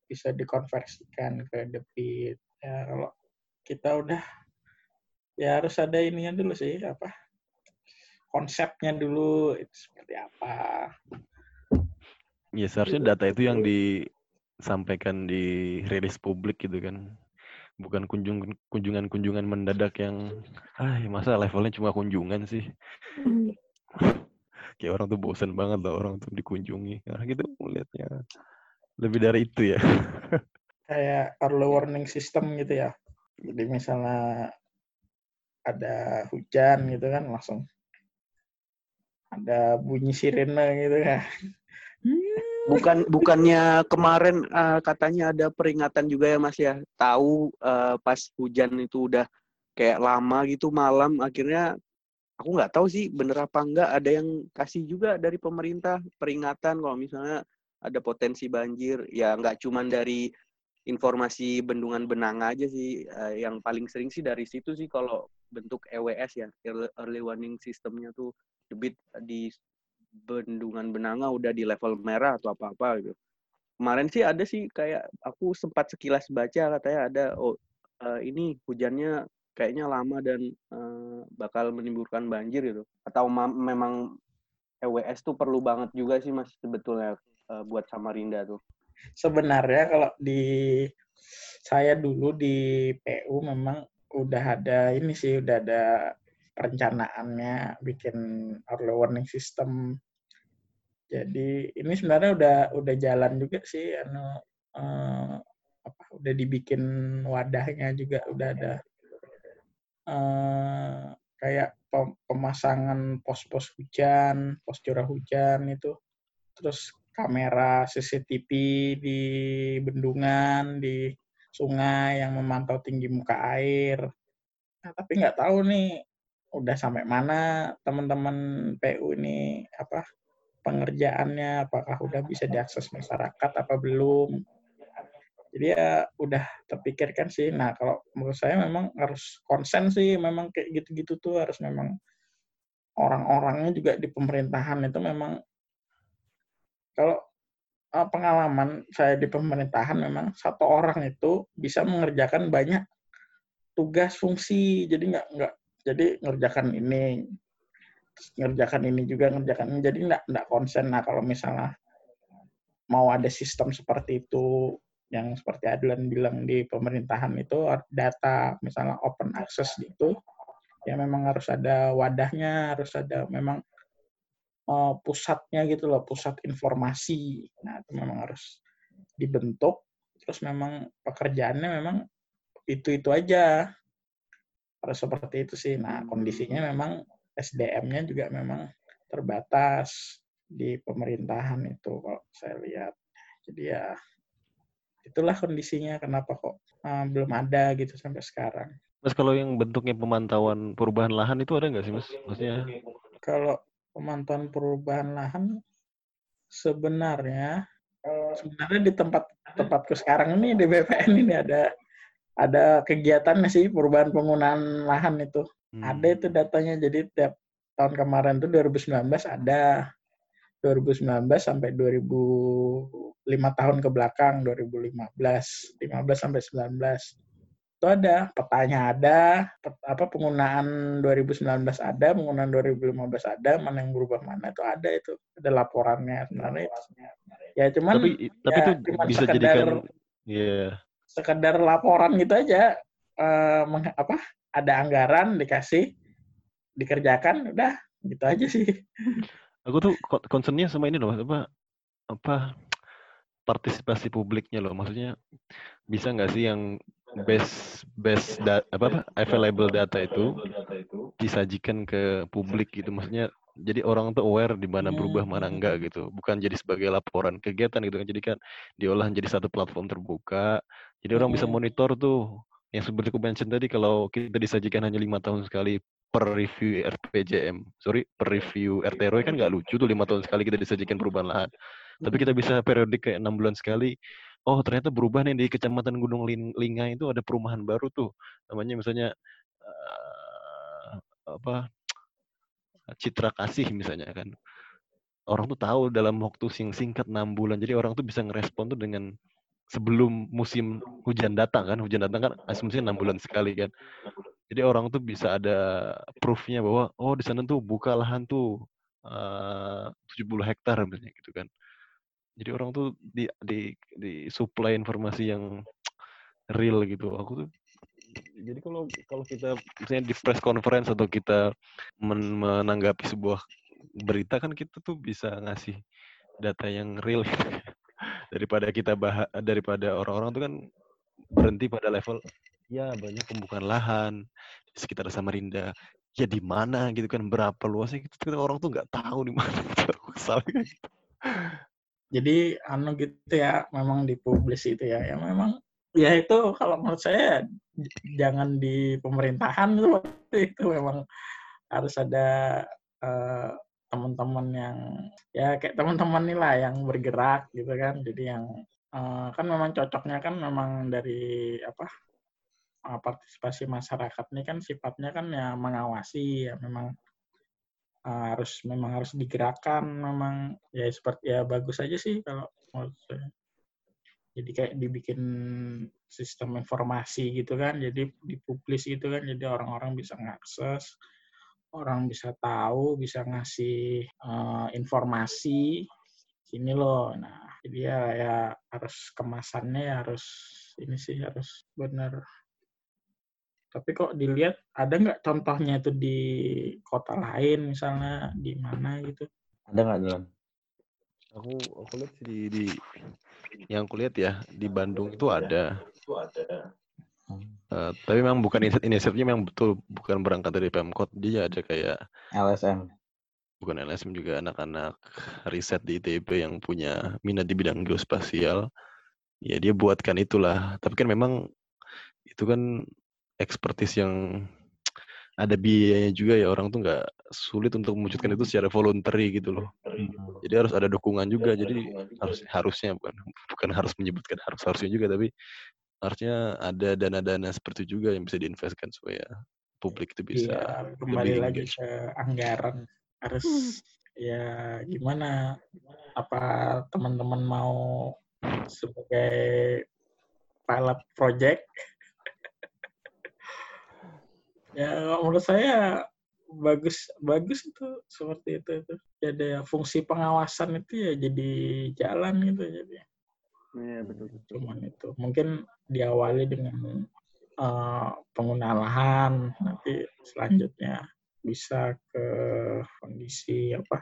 bisa dikonversikan ke debit. Ya kalau kita udah ya harus ada ininya dulu sih apa konsepnya dulu itu seperti apa. Ya seharusnya data itu yang disampaikan di rilis publik gitu kan bukan kunjung kunjungan kunjungan mendadak yang ah masa levelnya cuma kunjungan sih? Kayak orang tuh bosen banget lah orang tuh dikunjungi. Nah gitu melihatnya lebih dari itu ya. Kayak early warning system gitu ya. Jadi misalnya ada hujan gitu kan langsung ada bunyi sirene gitu kan bukan bukannya kemarin eh, katanya ada peringatan juga ya Mas ya. Tahu eh, pas hujan itu udah kayak lama gitu malam akhirnya aku nggak tahu sih bener apa enggak ada yang kasih juga dari pemerintah peringatan kalau misalnya ada potensi banjir. Ya nggak cuman dari informasi bendungan benanga aja sih Eh, yang paling sering sih dari situ sih kalau bentuk EWS ya early warning systemnya tuh debit di bendungan benanga udah di level merah atau apa apa gitu. Kemarin sih ada sih kayak aku sempat sekilas baca katanya ada oh eh, ini hujannya kayaknya lama dan eh, bakal menimbulkan banjir gitu. Atau ma- memang EWS tuh perlu banget juga sih mas sebetulnya eh, buat Samarinda tuh. Sebenarnya kalau di saya dulu di PU memang udah ada ini sih udah ada perencanaannya bikin early warning system jadi ini sebenarnya udah udah jalan juga sih anu eh, apa udah dibikin wadahnya juga udah ada eh, kayak pemasangan pos-pos hujan, pos curah hujan itu, terus kamera CCTV di bendungan, di sungai yang memantau tinggi muka air. Nah, tapi nggak tahu nih udah sampai mana teman-teman PU ini apa pengerjaannya, apakah udah bisa diakses masyarakat apa belum. Jadi ya udah terpikirkan sih. Nah kalau menurut saya memang harus konsen sih, memang kayak gitu-gitu tuh harus memang orang-orangnya juga di pemerintahan itu memang kalau uh, pengalaman saya di pemerintahan memang satu orang itu bisa mengerjakan banyak tugas fungsi jadi nggak nggak jadi ngerjakan ini ngerjakan ini juga ngerjakan ini jadi nggak nggak konsen nah kalau misalnya mau ada sistem seperti itu yang seperti Adlan bilang di pemerintahan itu data misalnya open access gitu ya memang harus ada wadahnya harus ada memang uh, pusatnya gitu loh, pusat informasi. Nah, itu memang harus dibentuk. Terus memang pekerjaannya memang itu-itu aja. Harus seperti itu sih. Nah, kondisinya memang SDM-nya juga memang terbatas di pemerintahan itu kalau saya lihat. Jadi ya itulah kondisinya kenapa kok uh, belum ada gitu sampai sekarang. Mas kalau yang bentuknya pemantauan perubahan lahan itu ada nggak sih mas? Maksudnya? Kalau pemantauan perubahan lahan sebenarnya sebenarnya di tempat tempatku sekarang ini di BPN ini ada ada kegiatannya sih perubahan penggunaan lahan itu. Hmm. Ada itu datanya jadi tiap tahun kemarin tuh 2019 ada 2019 sampai 2005 tahun ke belakang 2015 15 sampai 19 itu ada petanya ada pet, apa penggunaan 2019 ada penggunaan 2015 ada mana yang berubah mana itu ada itu ada laporannya sebenarnya ya cuman tapi tapi ya, itu bisa sekedar, jadikan ya yeah. sekedar laporan gitu aja uh, meng, apa ada anggaran dikasih dikerjakan udah gitu aja sih. Aku tuh concernnya sama ini loh apa apa partisipasi publiknya loh. Maksudnya bisa nggak sih yang best best da, apa apa available data itu disajikan ke publik gitu? Maksudnya jadi orang tuh aware di mana berubah mana hmm. enggak gitu. Bukan jadi sebagai laporan kegiatan gitu kan. Jadi kan diolah jadi satu platform terbuka. Jadi orang bisa hmm. monitor tuh yang seperti aku mention tadi kalau kita disajikan hanya lima tahun sekali per review RPJM sorry per review RT kan nggak lucu tuh lima tahun sekali kita disajikan perubahan lahan. Tapi kita bisa periodik kayak enam bulan sekali oh ternyata berubah nih di kecamatan Gunung Lingga itu ada perumahan baru tuh. Namanya misalnya uh, apa Citra Kasih misalnya kan. Orang tuh tahu dalam waktu sing singkat enam bulan jadi orang tuh bisa ngerespon tuh dengan sebelum musim hujan datang kan hujan datang kan asumsinya enam bulan sekali kan. Jadi orang tuh bisa ada proofnya bahwa oh di sana tuh buka lahan tuh uh, 70 hektar misalnya gitu kan. Jadi orang tuh di di di supply informasi yang real gitu. Aku tuh jadi kalau kalau kita misalnya di press conference atau kita men menanggapi sebuah berita kan kita tuh bisa ngasih data yang real gitu. Daripada kita bah daripada orang-orang tuh kan berhenti pada level ya banyak pembukaan lahan di sekitar Samarinda. Ya di mana? gitu kan berapa luasnya? Kita orang tuh nggak tahu di mana gitu jadi anu gitu ya memang dipublis itu ya. Yang memang ya itu kalau menurut saya jangan di pemerintahan itu itu. Memang harus ada uh, teman-teman yang ya kayak teman-teman nih lah yang bergerak gitu kan jadi yang uh, kan memang cocoknya kan memang dari apa uh, partisipasi masyarakat ini kan sifatnya kan ya mengawasi ya memang harus memang harus digerakkan memang ya seperti ya bagus aja sih kalau menurut. Jadi kayak dibikin sistem informasi gitu kan, jadi dipublis gitu kan, jadi orang-orang bisa ngakses, orang bisa tahu, bisa ngasih uh, informasi sini loh. Nah, jadi ya, ya harus kemasannya ya harus ini sih harus benar tapi kok dilihat ada nggak contohnya itu di kota lain misalnya di mana gitu? Ada nggak dalam? Aku aku lihat di, di yang aku lihat ya di Bandung itu ada. Itu ada. Uh, tapi memang bukan inisiatifnya memang betul bukan berangkat dari Pemkot. Dia ada kayak LSM bukan LSM juga anak-anak riset di ITB yang punya minat di bidang geospasial. Ya dia buatkan itulah. Tapi kan memang itu kan ekspertis yang ada biayanya juga ya. Orang tuh nggak sulit untuk mewujudkan itu secara voluntary gitu loh. Jadi harus ada dukungan juga. Jadi harus harusnya bukan bukan harus menyebutkan harus harusnya juga tapi harusnya ada dana-dana seperti juga yang bisa diinvestkan supaya publik itu bisa ya, kembali lagi engage. ke anggaran harus hmm. ya gimana apa teman-teman mau sebagai pilot project ya menurut saya bagus bagus itu seperti itu itu jadi ya, fungsi pengawasan itu ya jadi jalan gitu jadi Iya betul, betul. Itu mungkin diawali dengan uh, penggunaan lahan nanti selanjutnya bisa ke kondisi apa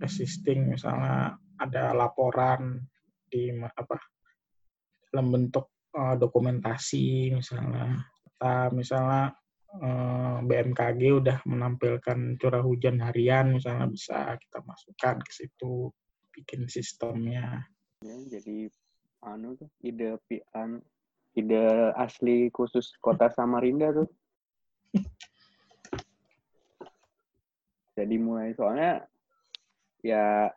existing misalnya ada laporan di apa dalam bentuk uh, dokumentasi misalnya kita misalnya uh, eh, BMKG udah menampilkan curah hujan harian misalnya bisa kita masukkan ke situ bikin sistemnya ya jadi anu tuh ide pian ide asli khusus kota Samarinda tuh. Jadi mulai soalnya ya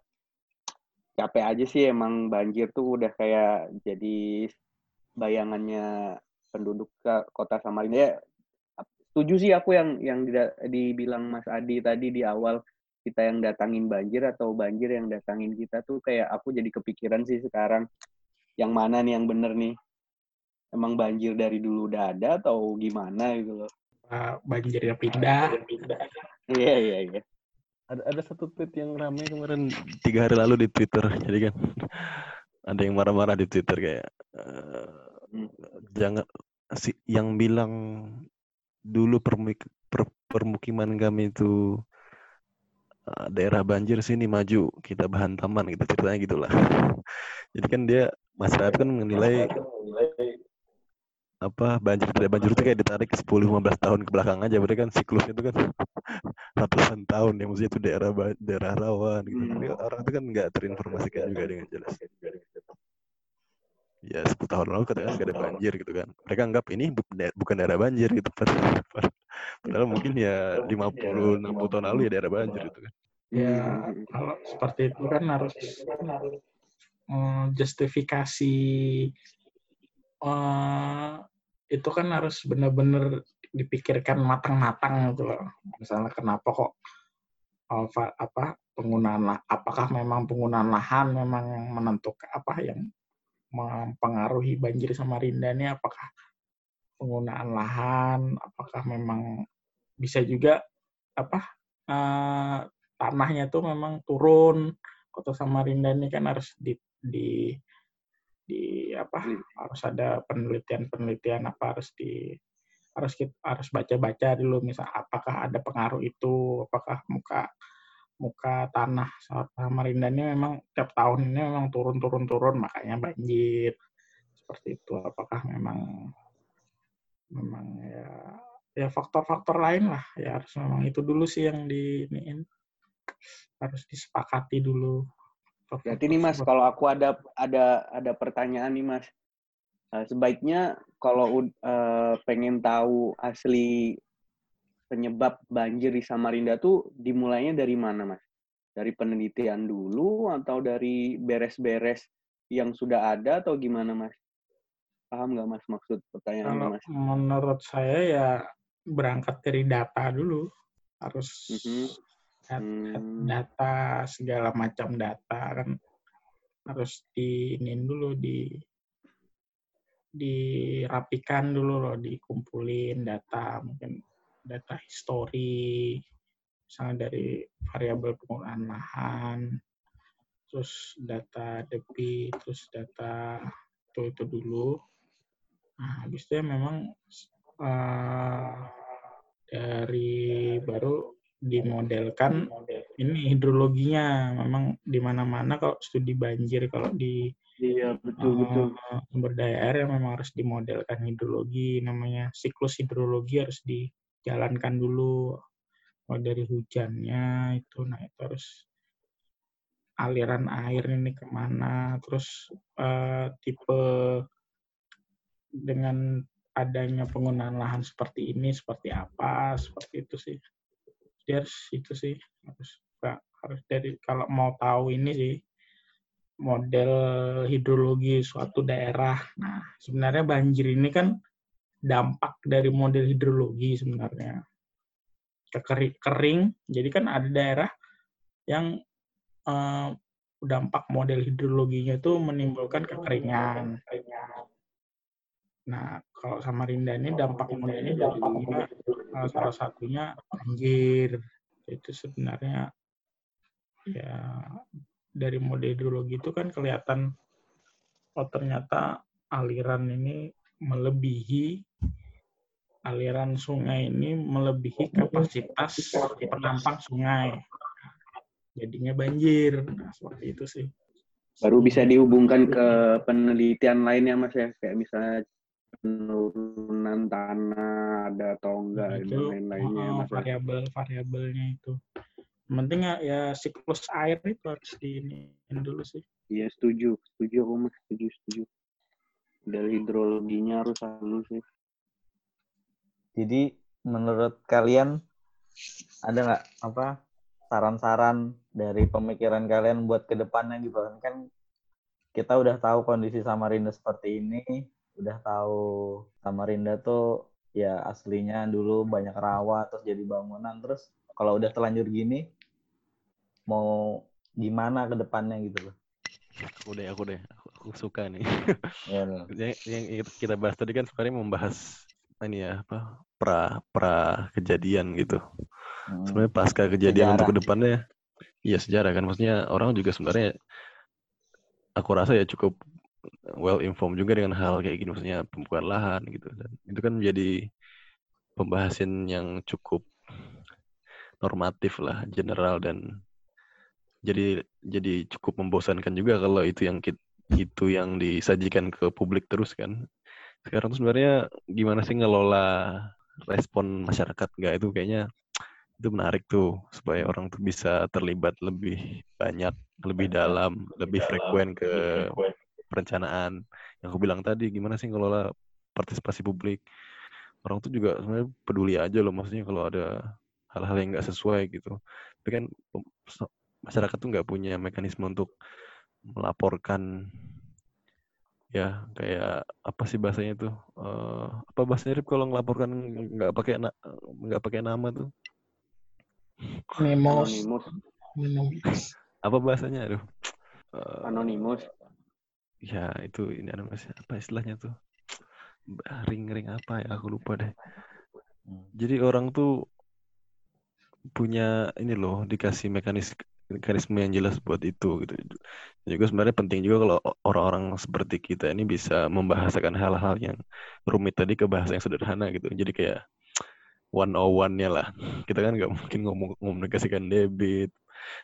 capek aja sih emang banjir tuh udah kayak jadi bayangannya penduduk kota Samarinda. Ya setuju sih aku yang yang dibilang Mas Adi tadi di awal kita yang datangin banjir atau banjir yang datangin kita tuh kayak aku jadi kepikiran sih sekarang. Yang mana nih yang bener nih? Emang banjir dari dulu udah ada atau gimana gitu loh? Banjirnya pindah. Iya iya iya. Ada ada satu tweet yang ramai kemarin. Tiga hari lalu di Twitter jadi kan ada yang marah-marah di Twitter kayak uh, jangan si yang bilang dulu permuk, per, permukiman kami itu uh, daerah banjir sini maju kita bahan taman gitu ceritanya gitulah. Jadi kan dia masyarakat kan menilai apa banjir tidak banjir itu kayak ditarik 10-15 tahun ke belakang aja berarti kan siklusnya itu kan ratusan tahun ya maksudnya itu daerah daerah rawan gitu. Hmm. orang itu kan nggak terinformasikan juga dengan jelas ya 10 tahun lalu katanya gak ada banjir gitu kan. Mereka anggap ini bukan daerah banjir gitu padahal mungkin ya 50 60 tahun lalu ya daerah banjir gitu kan. ya kalau seperti itu kan harus um, justifikasi uh, itu kan harus benar-benar dipikirkan matang-matang gitu loh. Misalnya kenapa kok apa, apa penggunaan apakah memang penggunaan lahan memang yang menentukan apa yang mempengaruhi banjir Samarinda ini apakah penggunaan lahan, apakah memang bisa juga apa uh, tanahnya tuh memang turun. Kota Samarinda ini kan harus di, di di apa harus ada penelitian-penelitian apa harus di harus kita harus baca-baca dulu misal apakah ada pengaruh itu? Apakah muka muka tanah Samarinda ini memang tiap tahun ini memang turun-turun-turun makanya banjir. Seperti itu apakah memang memang ya ya faktor-faktor lain lah ya harus memang itu dulu sih yang di ini harus disepakati dulu. Berarti nih Mas, kalau aku ada ada ada pertanyaan nih Mas. Uh, sebaiknya kalau uh, pengen tahu asli penyebab banjir di Samarinda tuh dimulainya dari mana, Mas? Dari penelitian dulu atau dari beres-beres yang sudah ada atau gimana, Mas? Paham nggak, Mas, maksud pertanyaan Kalau Mas? Menurut saya ya berangkat dari data dulu. Harus mm -hmm. Hmm. data segala macam data kan harus diinin dulu di dirapikan dulu loh dikumpulin data mungkin data histori, misalnya dari variabel penggunaan lahan, terus data debit, terus data itu itu dulu. Nah, habis itu ya memang uh, dari baru dimodelkan ini hidrologinya memang di mana-mana kalau studi banjir kalau di Iya, betul betul. Eh, sumber daya air yang memang harus dimodelkan hidrologi namanya siklus hidrologi harus dijalankan dulu. Mulai dari hujannya itu itu harus aliran air ini ke mana terus eh, tipe dengan adanya penggunaan lahan seperti ini seperti apa seperti itu sih. Harus itu sih harus nggak harus dari kalau mau tahu ini sih model hidrologi suatu daerah. Nah sebenarnya banjir ini kan dampak dari model hidrologi sebenarnya. Kering jadi kan ada daerah yang eh, dampak model hidrologinya itu menimbulkan kekeringan. Nah, kalau Samarinda ini dampak model hidrologinya eh, salah satunya banjir. Itu sebenarnya ya dari mode hidrologi itu kan kelihatan oh ternyata aliran ini melebihi aliran sungai ini melebihi kapasitas penampang sungai. Jadinya banjir. Nah, seperti itu sih. Baru bisa dihubungkan ke penelitian lainnya Mas ya, kayak misalnya penurunan tanah ada atau enggak dan itu lain-lainnya oh, ya. variabel-variabelnya itu. Yang penting ya, ya siklus air itu harus diinin dulu sih. Iya, setuju. Setuju aku Mas, setuju, setuju. Dari hidrologinya harus halus sih. Jadi menurut kalian ada nggak apa saran-saran dari pemikiran kalian buat ke depannya gitu kan? Kan kita udah tahu kondisi Samarinda seperti ini, udah tahu Samarinda tuh ya aslinya dulu banyak rawa terus jadi bangunan terus kalau udah terlanjur gini mau gimana ke depannya gitu loh. Aku deh, aku deh. Aku, aku suka nih. Ya, loh. yang, yang kita bahas tadi kan sebenarnya membahas ini ya apa pra pra kejadian gitu. Hmm. Sebenarnya pasca kejadian untuk Sejarah. ke depannya, iya sejarah kan. Maksudnya orang juga sebenarnya aku rasa ya cukup well informed juga dengan hal kayak gini. Maksudnya pembukaan lahan gitu. Dan itu kan menjadi pembahasan yang cukup normatif lah, general dan jadi jadi cukup membosankan juga kalau itu yang itu yang disajikan ke publik terus kan. Sekarang tuh sebenarnya gimana sih ngelola respon masyarakat nggak itu kayaknya itu menarik tuh supaya orang tuh bisa terlibat lebih banyak, lebih dalam, lebih frekuen ke perencanaan. Yang aku bilang tadi gimana sih ngelola partisipasi publik. Orang tuh juga sebenarnya peduli aja loh maksudnya kalau ada hal-hal yang nggak sesuai gitu. Tapi kan masyarakat tuh nggak punya mekanisme untuk melaporkan ya kayak apa sih bahasanya tuh? Eh, apa bahasanya Rip, kalau ngelaporkan nggak pakai na- nggak pakai nama tuh? Memos, Anonimus, memos. apa bahasanya? Aduh. Eh, anonimus. ya itu ini ada mas apa istilahnya tuh? Ring ring apa ya? Aku lupa deh. Jadi orang tuh punya ini loh dikasih mekanis mekanisme yang jelas buat itu gitu juga sebenarnya penting juga kalau orang-orang seperti kita ini bisa membahasakan hal-hal yang rumit tadi ke bahasa yang sederhana gitu. Jadi kayak one on one-nya lah. Kita kan nggak mungkin ngomong komunikasikan debit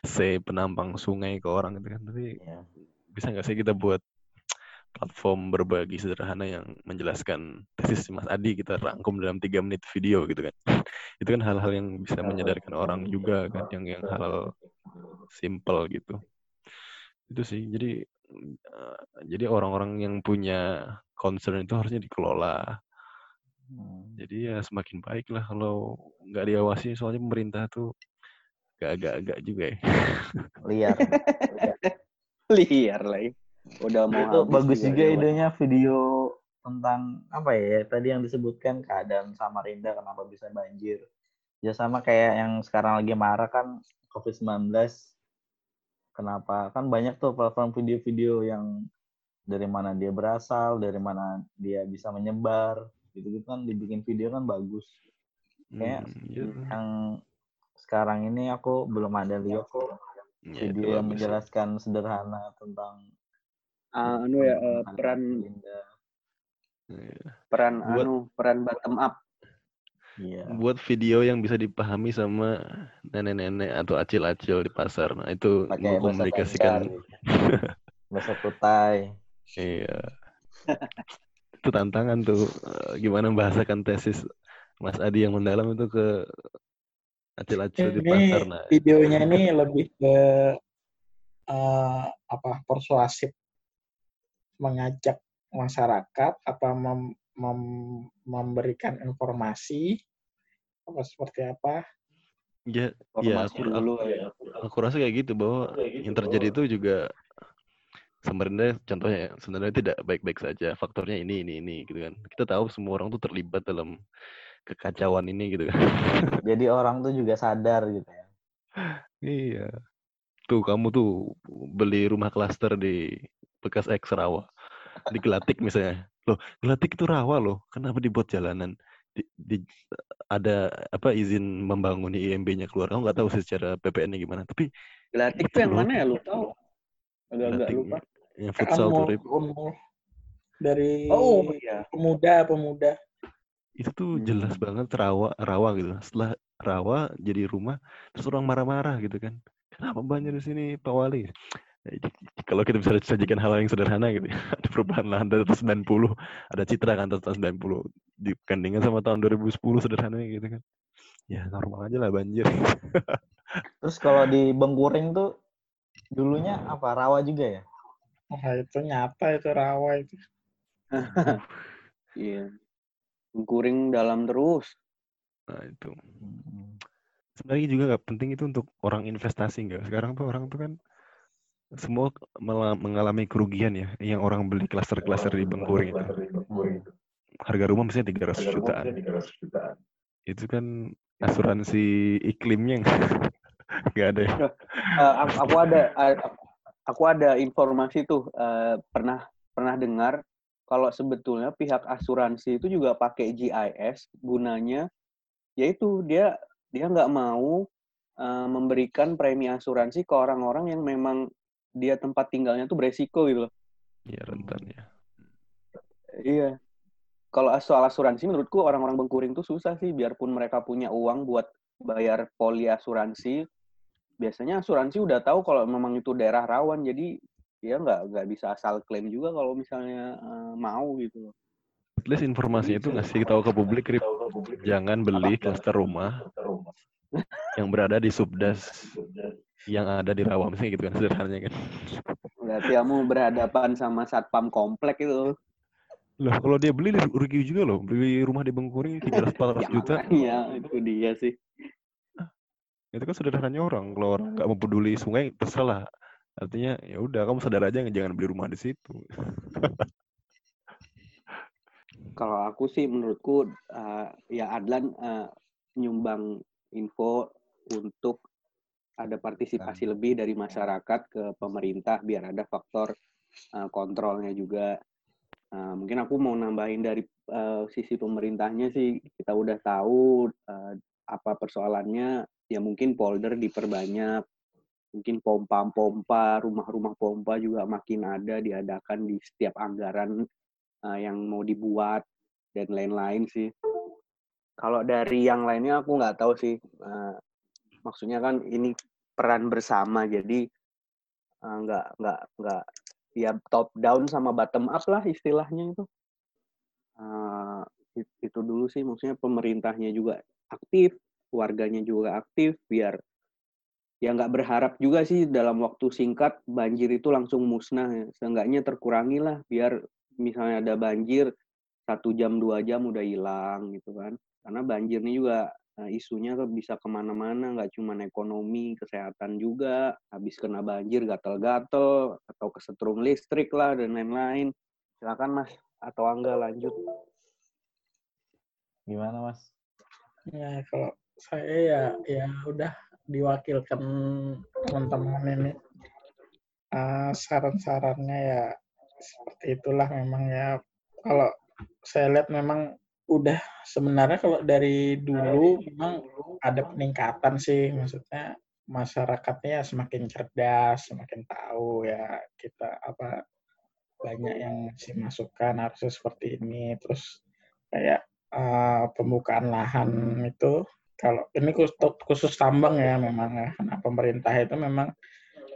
say penampang sungai ke orang gitu kan. Tapi Ya. bisa nggak sih kita buat platform berbagi sederhana yang menjelaskan tesis Mas Adi kita rangkum dalam tiga menit video gitu kan? Itu kan hal-hal yang bisa menyadarkan orang juga kan yang yang hal simple gitu itu sih jadi eh, jadi orang-orang yang punya concern itu harusnya dikelola Hmm. jadi ya semakin baik lah kalau nggak diawasi soalnya pemerintah tuh agak-agak juga ya Liar. Liar lah. Udah mau itu bagus juga ya. idenya video tentang apa ya tadi yang disebutkan keadaan Samarinda kenapa bisa banjir ya sama kayak yang sekarang lagi marah kan COVID-19 kenapa kan banyak tuh platform video-video yang dari mana dia berasal dari mana dia bisa menyebar gitu gitu kan dibikin video kan bagus Kayak Hmm, iya tuh. yang sekarang ini aku belum ada lihat kok Ya, itu video yang menjelaskan sederhana tentang Ah, anu ya eh, tentang peran. Iya. peran Buat- anu peran bottom up. Iya. buat video yang bisa dipahami sama nenek-nenek atau acil-acil di pasar. Nah, itu pakai bahasa mengkomunikasikan Banjar, bahasa Kutai. Iya. itu tantangan tuh eh, gimana membahasakan tesis Mas Adi yang mendalam itu ke acil-acil di pasar. Nah, videonya ini lebih ke eh, apa persuasif mengajak masyarakat apa mem- mem- memberikan informasi apa seperti apa ya, ya aku, dulu aku, ya. aku rasa kayak gitu bahwa yang terjadi itu juga sebenarnya contohnya ya, sebenarnya tidak baik-baik saja. Faktornya ini ini ini gitu kan. Kita tahu semua orang tuh terlibat dalam kekacauan ini gitu kan. Jadi orang tuh juga sadar gitu ya. Iya. Tuh kamu tuh beli rumah klaster di bekas X Rawa. Di Gelatik misalnya. Loh, Gelatik itu rawa loh. Kenapa dibuat jalanan? Di, di- ada apa izin membangun IMB-nya keluar. Kamu nggak tahu sih secara PPN-nya gimana. Tapi Gelatik tuh yang mana ya lu tahu? Agak-agak lupa. yang futsal tuh dari Oh iya. pemuda pemuda itu tuh jelas Hmm. banget rawa rawa gitu. Setelah rawa jadi rumah, terus orang marah-marah gitu kan. Kenapa banjir di sini Pak Wali? J- Kalau kita bisa sajikan hal yang sederhana gitu, ya. ada perubahan lahan dari tahun 90, ada citra kan tahun 90, dibandingkan sama tahun 2010 sederhananya gitu kan. Ya normal aja lah banjir. Terus kalau di Bengkuring tuh dulunya apa? Rawa juga ya? wah itu nyata itu rawa itu Iya. Kuring dalam terus. Nah itu. Sebenarnya juga nggak penting itu untuk orang investasi nggak. Sekarang tuh orang tuh kan semua mengalami kerugian ya. Yang orang beli klaster-klaster di Bengkuring itu. Harga rumah misalnya 300 jutaan. Itu kan asuransi iklimnya nggak ada ya. Eh, aku, ada eh, aku ada informasi tuh eh, pernah pernah dengar kalau sebetulnya pihak asuransi itu juga pakai GIS gunanya yaitu dia dia nggak mau eh, memberikan premi asuransi ke orang-orang yang memang dia tempat tinggalnya tuh beresiko gitu loh. Ya rentan ya. Iya. Kalau soal asuransi menurutku orang-orang Bengkuring tuh susah sih biarpun mereka punya uang buat bayar poli asuransi. Biasanya asuransi udah tahu kalau memang itu daerah rawan jadi ya nggak nggak bisa asal klaim juga kalau misalnya eh, mau gitu loh. At least informasinya itu ngasih tahu ke publik, Rip. Jangan beli klaster rumah yang berada di subdas yang ada di rawa misalnya gitu kan sederhananya kan. Berarti kamu berhadapan sama satpam komplek itu. Loh, kalau dia beli rugi juga loh. Beli rumah di Bengkuring 300 400 Ya juta. makanya itu dia sih. Itu kan sederhananya orang. Kalau orang nggak mau peduli sungai terserah. Artinya ya udah kamu sadar aja jangan beli rumah di situ. Kalau aku sih menurutku eh, ya Adlan eh, nyumbang info untuk ada partisipasi lebih dari masyarakat ke pemerintah biar ada faktor eh, kontrolnya juga. Eh, mungkin aku mau nambahin dari eh, sisi pemerintahnya sih kita udah tahu eh, apa persoalannya ya mungkin polder diperbanyak mungkin pompa-pompa rumah-rumah pompa juga makin ada diadakan di setiap anggaran uh, yang mau dibuat dan lain-lain sih. Kalau dari yang lainnya aku nggak tahu sih. Uh, maksudnya kan ini peran bersama, jadi uh, nggak nggak nggak ya top down sama bottom up lah istilahnya itu. Uh, it- itu dulu sih, maksudnya pemerintahnya juga aktif, warganya juga aktif, biar ya nggak berharap juga sih dalam waktu singkat banjir itu langsung musnah ya. Seenggaknya terkurangi lah biar misalnya ada banjir satu jam dua jam udah hilang gitu kan karena banjir ini juga eh, isunya kan bisa ke mana-mana nggak cuma ekonomi kesehatan juga. Habis kena banjir gatel-gatel atau kesetrum listrik lah dan lain-lain. Silakan mas atau angga lanjut. Gimana Mas? ya kalau saya ya ya udah diwakilkan teman-teman ini. Eh, saran-sarannya ya seperti itulah memang ya. Kalau saya lihat memang udah sebenarnya kalau dari dulu memang ada peningkatan sih maksudnya masyarakatnya semakin cerdas semakin tahu ya kita apa banyak yang ngasih masukan harusnya seperti ini. Terus kayak eh, pembukaan lahan itu kalau ini khusus, khusus tambang ya memang ya. Karena pemerintah itu memang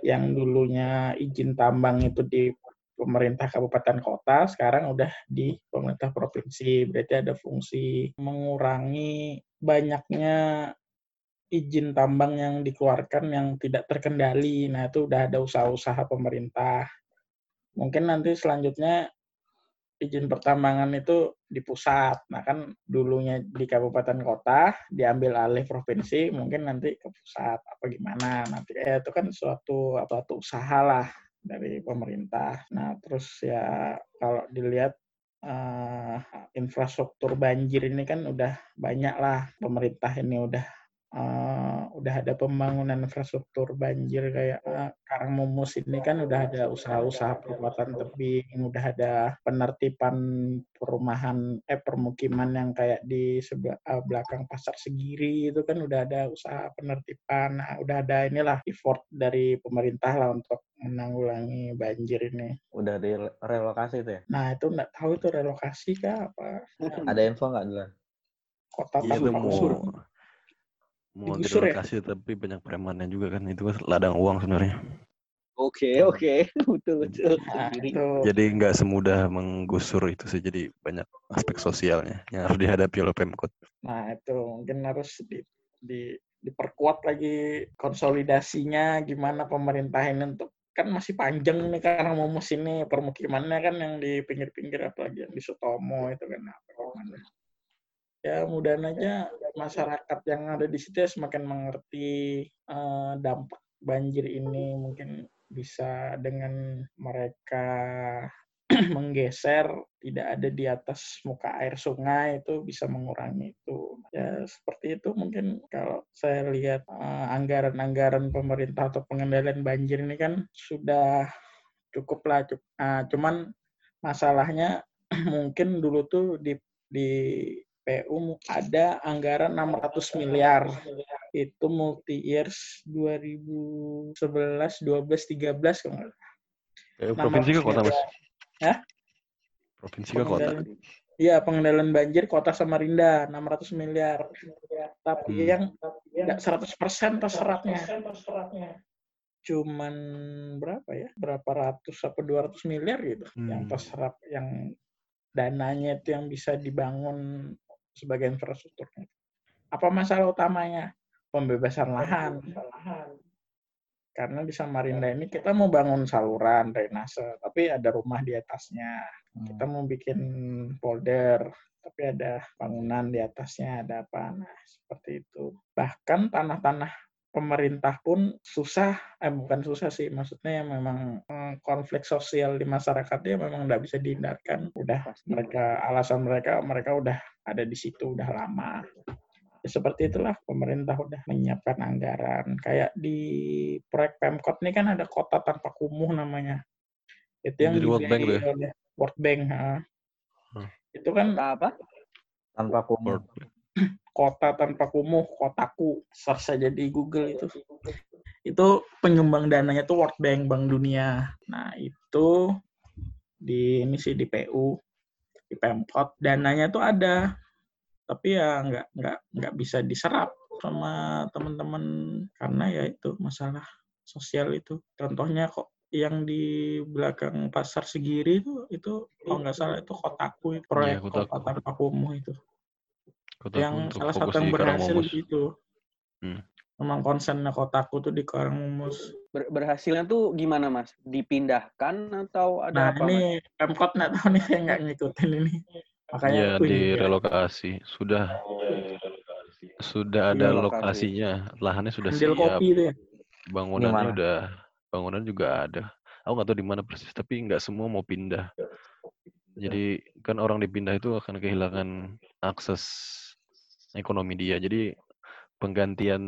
yang dulunya izin tambang itu di pemerintah kabupaten kota, sekarang udah di pemerintah provinsi. Berarti ada fungsi mengurangi banyaknya izin tambang yang dikeluarkan yang tidak terkendali. Nah, itu udah ada usaha-usaha pemerintah. Mungkin nanti selanjutnya izin pertambangan itu di pusat. Nah kan dulunya di kabupaten kota diambil alih provinsi, mungkin nanti ke pusat apa gimana. Nanti ya itu kan suatu apa suatu usaha lah dari pemerintah. Nah terus ya kalau dilihat uh, infrastruktur banjir ini kan udah banyak lah pemerintah ini udah uh, udah ada pembangunan infrastruktur banjir kayak uh, Karangmumus ini kan udah ada usaha-usaha perbuatan tebing, udah ada penertiban perumahan eh permukiman yang kayak di sebelah uh, belakang pasar Segiri itu kan udah ada usaha penertiban, nah, udah ada inilah effort dari pemerintah lah untuk menanggulangi banjir ini. Udah di relokasi itu ya? Nah itu nggak tahu itu relokasi kah apa? Ada info nggak? Kota Iya, tanpa unsur. Mau Digusur ya? tapi banyak premannya juga kan itu kan ladang uang sebenarnya. Oke, oke. Betul, betul. Nah, Jadi nggak semudah menggusur itu sih jadi banyak aspek sosialnya yang harus dihadapi oleh Pemkot. Nah, itu mungkin harus di, di, diperkuat lagi konsolidasinya gimana pemerintah ini untuk kan masih panjang nih karena mau ini permukimannya kan yang di pinggir-pinggir apalagi yang di Sutomo itu kan apa gimana. Ya mudahan aja masyarakat yang ada di situ ya semakin mengerti eh, dampak banjir ini mungkin bisa dengan mereka menggeser tidak ada di atas muka air sungai itu bisa mengurangi itu. Ya seperti itu mungkin kalau saya lihat eh, anggaran-anggaran pemerintah atau pengendalian banjir ini kan sudah cukup lah ah, cuman masalahnya mungkin dulu tuh di di PU ada anggaran 600 miliar itu multi years 2011 12 13 kalau nggak Eh, provinsi ke 600 kota mas? Hah? Provinsi ke kota. Iya, pengendalian banjir kota Samarinda 600 miliar. Tapi Hmm. yang tidak 100% terserapnya. Cuman berapa ya? Berapa ratus apa 200 miliar gitu yang Hmm. terserap yang dananya itu yang bisa dibangun sebagai infrastrukturnya. Apa masalah utamanya? Pembebasan lahan. Karena di Samarinda ini kita mau bangun saluran drainase, tapi ada rumah di atasnya. Kita mau bikin polder, tapi ada bangunan di atasnya, ada apa. Nah, seperti itu. Bahkan tanah-tanah pemerintah pun susah, eh bukan susah sih, maksudnya yang memang eh, konflik sosial di masyarakatnya memang nggak bisa dihindarkan. Udah mereka, alasan mereka, mereka udah ada di situ udah lama. Ya, seperti itulah pemerintah udah menyiapkan anggaran. Kayak di proyek Pemkot ini kan ada kota tanpa kumuh namanya. Itu yang Jadi World Bank ya? oleh World Bank. ha. Hmm. Itu kan apa? Tanpa kumuh. Kota tanpa kumuh, kotaku. Search saja di Google itu. Itu penyumbang dananya tuh World Bank, Bank Dunia. Nah, itu di ini sih di PU, di Pemkot dananya tuh ada. Tapi ya nggak nggak nggak bisa diserap sama teman-teman karena ya itu masalah sosial itu. Contohnya kok yang di belakang pasar Segiri itu itu kalau nggak salah itu kotaku proyek Kotaku. kota tanpa kumuh itu Kota yang untuk salah fokus satu yang di berhasil gitu. Hmm. Memang konsennya kotaku tuh di Karangmumus. Ber- berhasilnya tuh gimana mas? Dipindahkan atau ada Nah apa? Mas? ini Pemkot nggak tahu nih saya nggak ngikutin ini. Makanya Iya wih, direlokasi. Sudah sudah ada Direlokasi. lokasinya. Lahannya sudah Andil siap. kopi itu ya. Bangunannya Gimana? udah bangunan juga ada. Aku nggak tahu di mana persis, tapi nggak semua mau pindah. Jadi kan orang dipindah itu akan kehilangan akses ekonomi dia. Jadi penggantian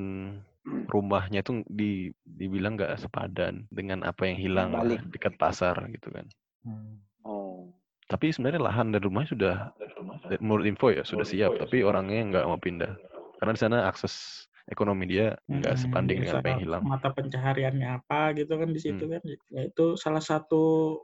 rumahnya itu di, dibilang nggak sepadan dengan apa yang hilang Balik. dekat pasar gitu kan. Hmm. Oh. Tapi sebenarnya lahan dan rumahnya sudah, menurut info ya sudah siap, tapi orangnya nggak mau pindah karena di sana akses ekonomi dia nggak Hmm, sebanding dengan apa yang hilang. Mata pencahariannya apa gitu kan di situ Hmm. kan. Ya itu salah satu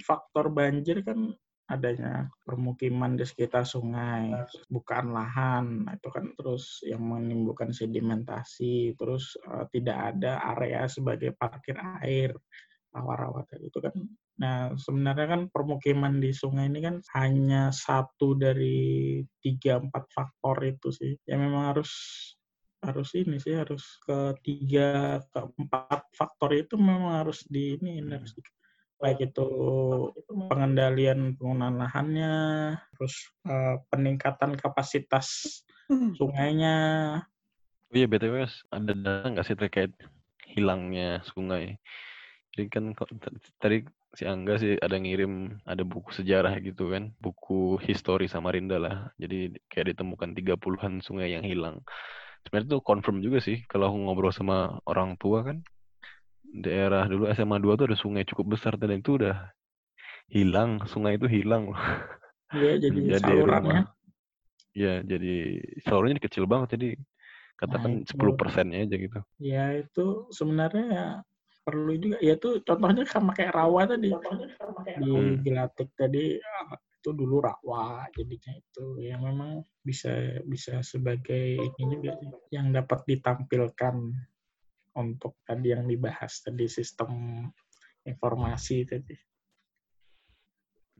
faktor banjir kan adanya permukiman di sekitar sungai, bukaan lahan, itu kan terus yang menimbulkan sedimentasi, terus eh, tidak ada area sebagai parkir air, rawa-rawa itu kan Nah, sebenarnya kan permukiman di sungai ini kan hanya satu dari tiga empat faktor itu sih. Ya memang harus harus ini sih harus ketiga keempat faktor itu memang harus di ini harus di, baik itu pengendalian penggunaan lahannya, terus uh, peningkatan kapasitas sungainya. Oh iya btw mas, ada data nggak sih terkait hilangnya sungai? Jadi kan tadi si Angga sih ada ngirim ada buku sejarah gitu kan, buku histori Samarinda lah. Jadi kayak ditemukan 30-an sungai yang hilang. Sebenarnya tuh confirm juga sih kalau aku ngobrol sama orang tua kan. Daerah dulu SMA 2 tuh ada sungai cukup besar dan itu udah hilang, sungai itu hilang loh. Iya, jadi, jadi salurannya. Iya, jadi salurannya kecil banget jadi katakan nah, 10 persennya aja gitu. Ya itu sebenarnya perlu juga ya tuh contohnya sama kayak rawa tadi di hmm. Tadi itu dulu rawa jadinya itu ya memang bisa bisa sebagai ini juga yang dapat ditampilkan untuk tadi yang dibahas tadi sistem informasi tadi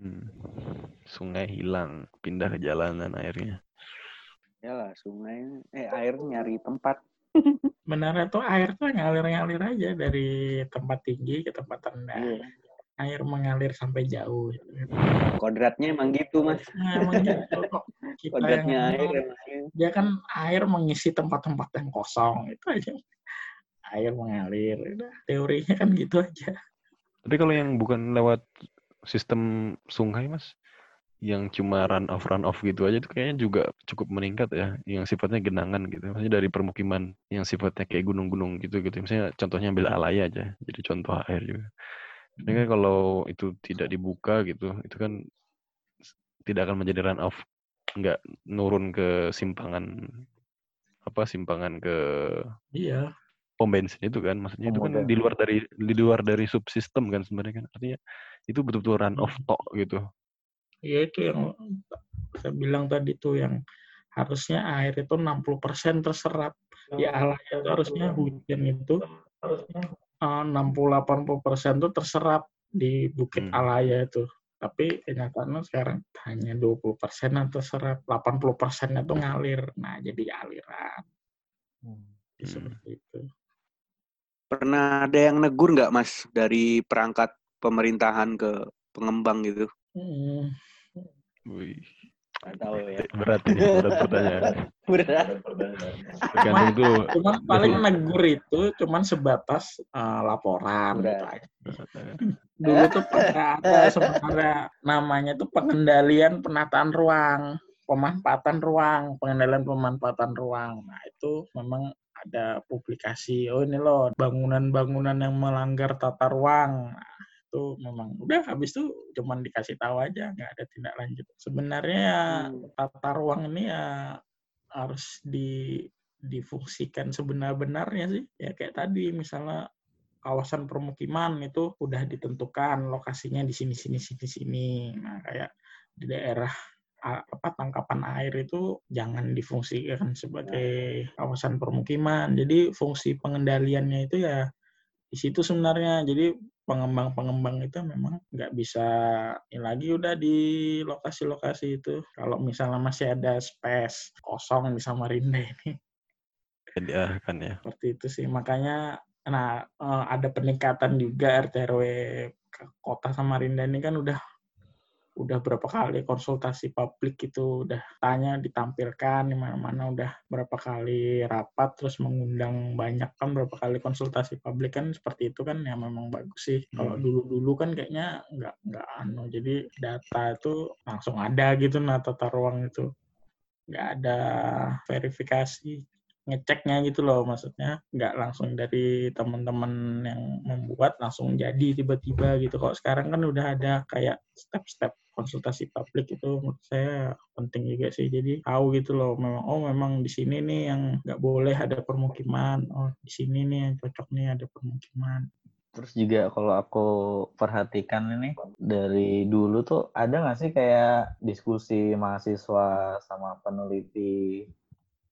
hmm. sungai hilang pindah ke jalanan airnya ya lah sungai eh air nyari tempat Benar tuh air tuh ngalir-ngalir aja dari tempat tinggi ke tempat rendah. Yeah. Air mengalir sampai jauh. Kodratnya emang gitu, Mas. Nah, emang gitu kok. Kita Kodratnya yang, air emang. Dia kan air mengisi tempat-tempat yang kosong. Itu aja. Air mengalir. Udah, teorinya kan gitu aja. Tapi kalau yang bukan lewat sistem sungai, Mas, yang cuma run off run off gitu aja itu kayaknya juga cukup meningkat ya yang sifatnya genangan gitu maksudnya dari permukiman yang sifatnya kayak gunung-gunung gitu gitu misalnya contohnya ambil alaya aja jadi contoh air juga ini kan hmm. kalau itu tidak dibuka gitu itu kan tidak akan menjadi run off nggak nurun ke simpangan apa simpangan ke iya pom bensin itu kan. Maksudnya itu kan di luar dari di luar dari subsistem kan sebenarnya kan. Artinya itu betul-betul run off hmm. tok gitu. Ya itu yang saya bilang tadi tuh yang harusnya air itu 60% terserap. Di alam itu harusnya hujan itu uh, 60-80% itu terserap di Bukit hmm. Alaya itu. Tapi kenyataannya sekarang hanya 20 persen yang terserap 80 persennya itu ngalir. Nah jadi aliran. Hmm. seperti itu pernah ada yang negur nggak mas dari perangkat pemerintahan ke pengembang gitu hmm. Wih. Gak tahu ya. Berat ini, berat pertanyaan. berat. Tergantung tuh. Cuman paling negur itu cuman sebatas uh, laporan. Gitu Dulu tuh pernah ada sebenarnya namanya tuh pengendalian penataan ruang, pemanfaatan ruang, pengendalian pemanfaatan ruang. Nah itu memang ada publikasi, oh ini loh bangunan-bangunan yang melanggar tata ruang. Nah, itu memang udah habis itu cuman dikasih tahu aja nggak ada tindak lanjut sebenarnya ya hmm. tata ruang ini ya harus di difungsikan sebenar-benarnya sih ya kayak tadi misalnya kawasan permukiman itu udah ditentukan lokasinya di sini sini sini sini nah kayak di daerah apa tangkapan air itu jangan difungsikan sebagai kawasan permukiman. Jadi fungsi pengendaliannya itu ya di situ sebenarnya. Jadi pengembang-pengembang itu memang nggak bisa ini lagi udah di lokasi-lokasi itu. Kalau misalnya masih ada space kosong di Samarinda ini. Ya kan ya. Seperti itu sih. Makanya nah eh, ada peningkatan juga RT RW kota Samarinda ini kan udah udah berapa kali konsultasi publik itu udah tanya ditampilkan di mana-mana udah berapa kali rapat terus mengundang banyak kan berapa kali konsultasi publik kan seperti itu kan ya memang bagus sih. Kalau hmm. dulu-dulu kan kayaknya nggak nggak anu jadi data itu langsung ada gitu nah tata ruang itu. Nggak ada verifikasi ngeceknya gitu loh maksudnya. Nggak langsung dari teman-teman yang membuat langsung jadi tiba-tiba gitu. Kok sekarang kan udah ada kayak step-step konsultasi publik itu menurut saya penting juga sih jadi tahu gitu loh memang oh memang di sini nih yang nggak boleh ada permukiman oh di sini nih yang cocok nih ada permukiman Terus juga kalau aku perhatikan ini dari dulu tuh ada nggak sih kayak diskusi mahasiswa sama peneliti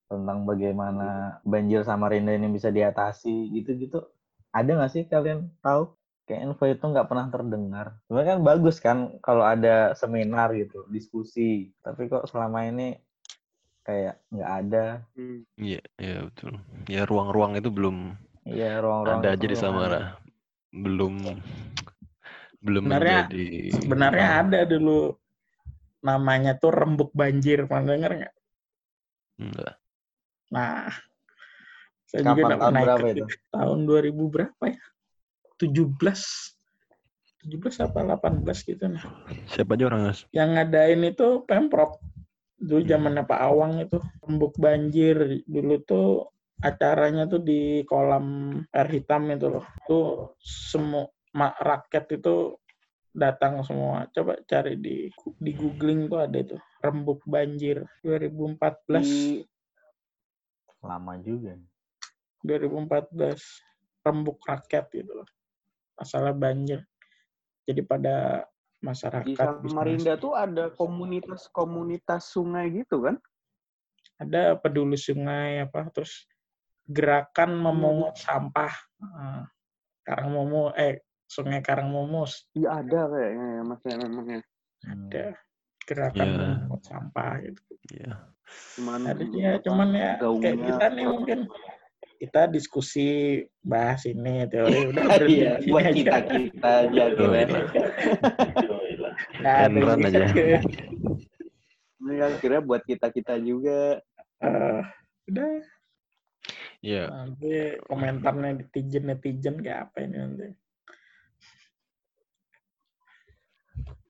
tentang bagaimana banjir Samarinda ini bisa diatasi gitu-gitu. Ada nggak sih kalian tahu? Kayak info itu nggak pernah terdengar. Sebenarnya kan bagus kan kalau ada seminar gitu, diskusi. Tapi kok selama ini kayak nggak ada. Hmm. Iya, iya betul. Ya ruang-ruang itu belum Iya, ruang-ruang ada itu aja di. Samara. Belum belum Sebenarnya menjadi sebenarnya Ah, ada dulu namanya tuh rembuk banjir, pernah denger nggak? enggak. Nah, saya juga Kapan nggak tahun pernah berapa itu. Tahun 2000 berapa ya? 17 17 apa 18 gitu nah. Siapa aja orang Mas? Yang ngadain itu Pemprov. Dulu Hmm. zamannya Pak Awang itu rembuk banjir. Dulu tuh acaranya tuh di kolam air hitam itu loh. Tuh semua rakyat itu datang semua. Coba cari di di googling tuh ada itu rembuk banjir 2014 Di Lama juga. 2014 rembuk rakyat gitu loh. Masalah banjir. Jadi pada di masyarakat Samarinda bisnis. tuh ada komunitas-komunitas sungai gitu kan? ada peduli sungai apa terus gerakan memungut sampah Nah, Karangmomo eh Sungai Karangmomus Iya ada kayaknya ya mas ya memang ya. Hmm. ada gerakan Ya. memungut sampah gitu. Iya. Cuman Ada ya, cuman ya kayak kita nih mungkin kita diskusi bahas ini teori udah berhenti Iya, buat aja. kita kita aja Oh, gitu ya. iya. Enran yang- aja. Ini kan kira buat kita kita juga. Eh, udah Iya. nanti komentarnya netizen netizen kayak apa ini nanti.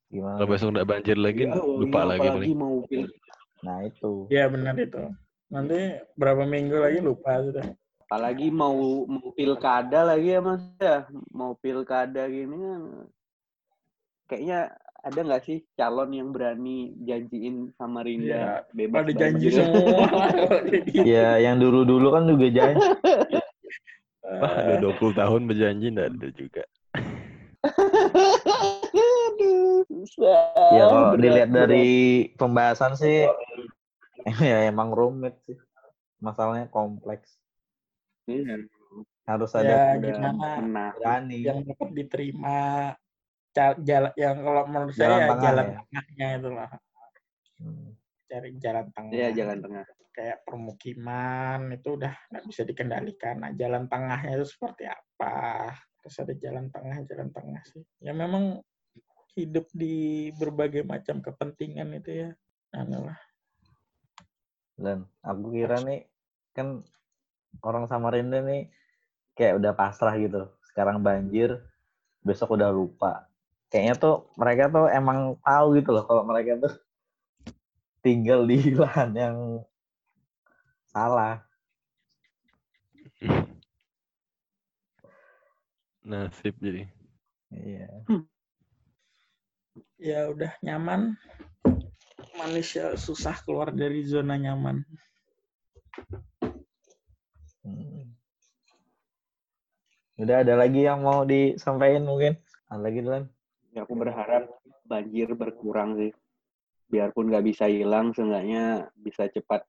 Gimana? Kalau besok nggak banjir lagi, Ya, lupa ini lagi apalagi mau pil Nah itu. Iya benar itu. Nanti berapa minggu lagi lupa sudah. Apalagi mau mau pilkada lagi ya mas ya mau pilkada gini kan kayaknya ada nggak sih calon yang berani janjiin Samarinda bebas Pada janji semua. Ya yang dulu-dulu kan juga janji. Wah, udah 20 tahun berjanji nggak ada juga. Ya kalau dilihat dari pembahasan sih, ya emang rumit sih. Masalahnya kompleks. Iya, Harus ya ada gimana? berani. yang dapat diterima jalan yang kalau menurut Jalan saya tengah jalan ya. tengahnya itu lah. Hmm. cari jalan tengah. Iya jalan tengah. kayak permukiman itu udah nggak bisa dikendalikan. Nah jalan tengahnya itu seperti apa? Terus ada jalan tengah jalan tengah sih. Ya memang hidup di berbagai macam kepentingan itu ya. Anu lah Dan aku kira nih kan orang Samarinda nih kayak udah pasrah gitu. Sekarang banjir, besok udah lupa. Kayaknya tuh mereka tuh emang tahu gitu loh kalau mereka tuh tinggal di lahan yang salah. Nasib jadi. Iya. ya udah nyaman manusia susah keluar dari zona nyaman Hmm. Udah ada lagi yang mau disampaikan mungkin? Ada lagi Duan? Ya, aku berharap banjir berkurang sih. Biarpun nggak bisa hilang, seenggaknya bisa cepat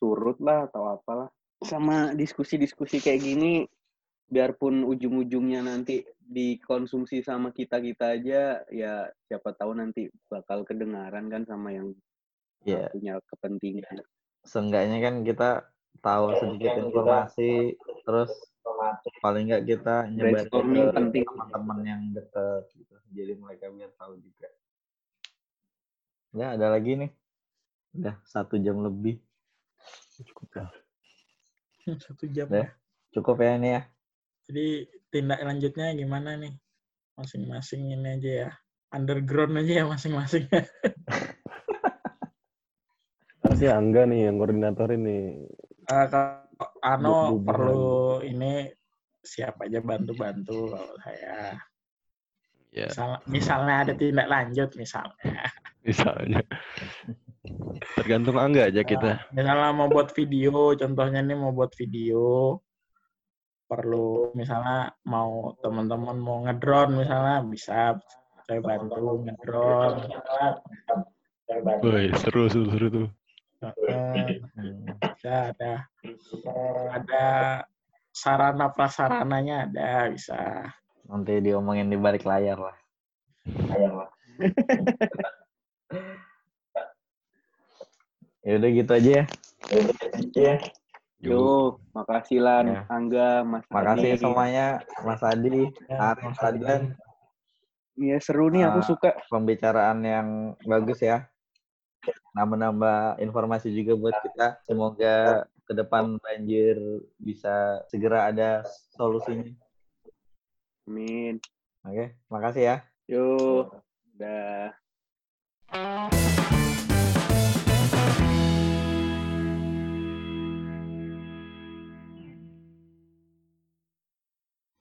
surut lah atau apalah. Sama diskusi-diskusi kayak gini, biarpun ujung-ujungnya nanti dikonsumsi sama kita-kita aja, ya siapa tahu nanti bakal kedengaran kan sama yang Ya, punya kepentingan. seenggaknya kan kita tahu sedikit informasi, terus paling nggak kita nyebar ke penting. teman-teman yang dekat gitu. Jadi mereka biar tahu juga. Ya, ada lagi nih. Udah satu jam lebih. Cukup lah. satu jam ya. Cukup ya ini ya. Jadi tindak lanjutnya gimana nih? Masing-masing ini aja ya. Underground aja ya masing-masing. Pasti Angga nih yang koordinator ini. Eh, kalau Ano perlu ini siapa aja bantu-bantu kalau saya. Ya, Misal, misalnya ada tindak lanjut misalnya. misalnya. Tergantung Angga aja kita. Misalnya mau buat video, contohnya nih mau buat video perlu misalnya mau teman-teman mau ngedrone misalnya bisa saya bantu bantu. Woi, seru, seru, seru tuh. Bisa ada ada sarana prasarananya ada bisa Nanti diomongin di balik layar lah. Layar lah. ya udah gitu aja ya. Yuk, makasih Lan, Ya. Angga, Mas Makasih Adi. semuanya, Mas Adi, Arif, Adlan. Iya seru nih, aku Ah. suka. Pembicaraan yang bagus ya nambah-nambah informasi juga buat nah. kita. Semoga ke depan banjir bisa segera ada solusinya. Amin. Oke, makasih ya. Yuk, udah.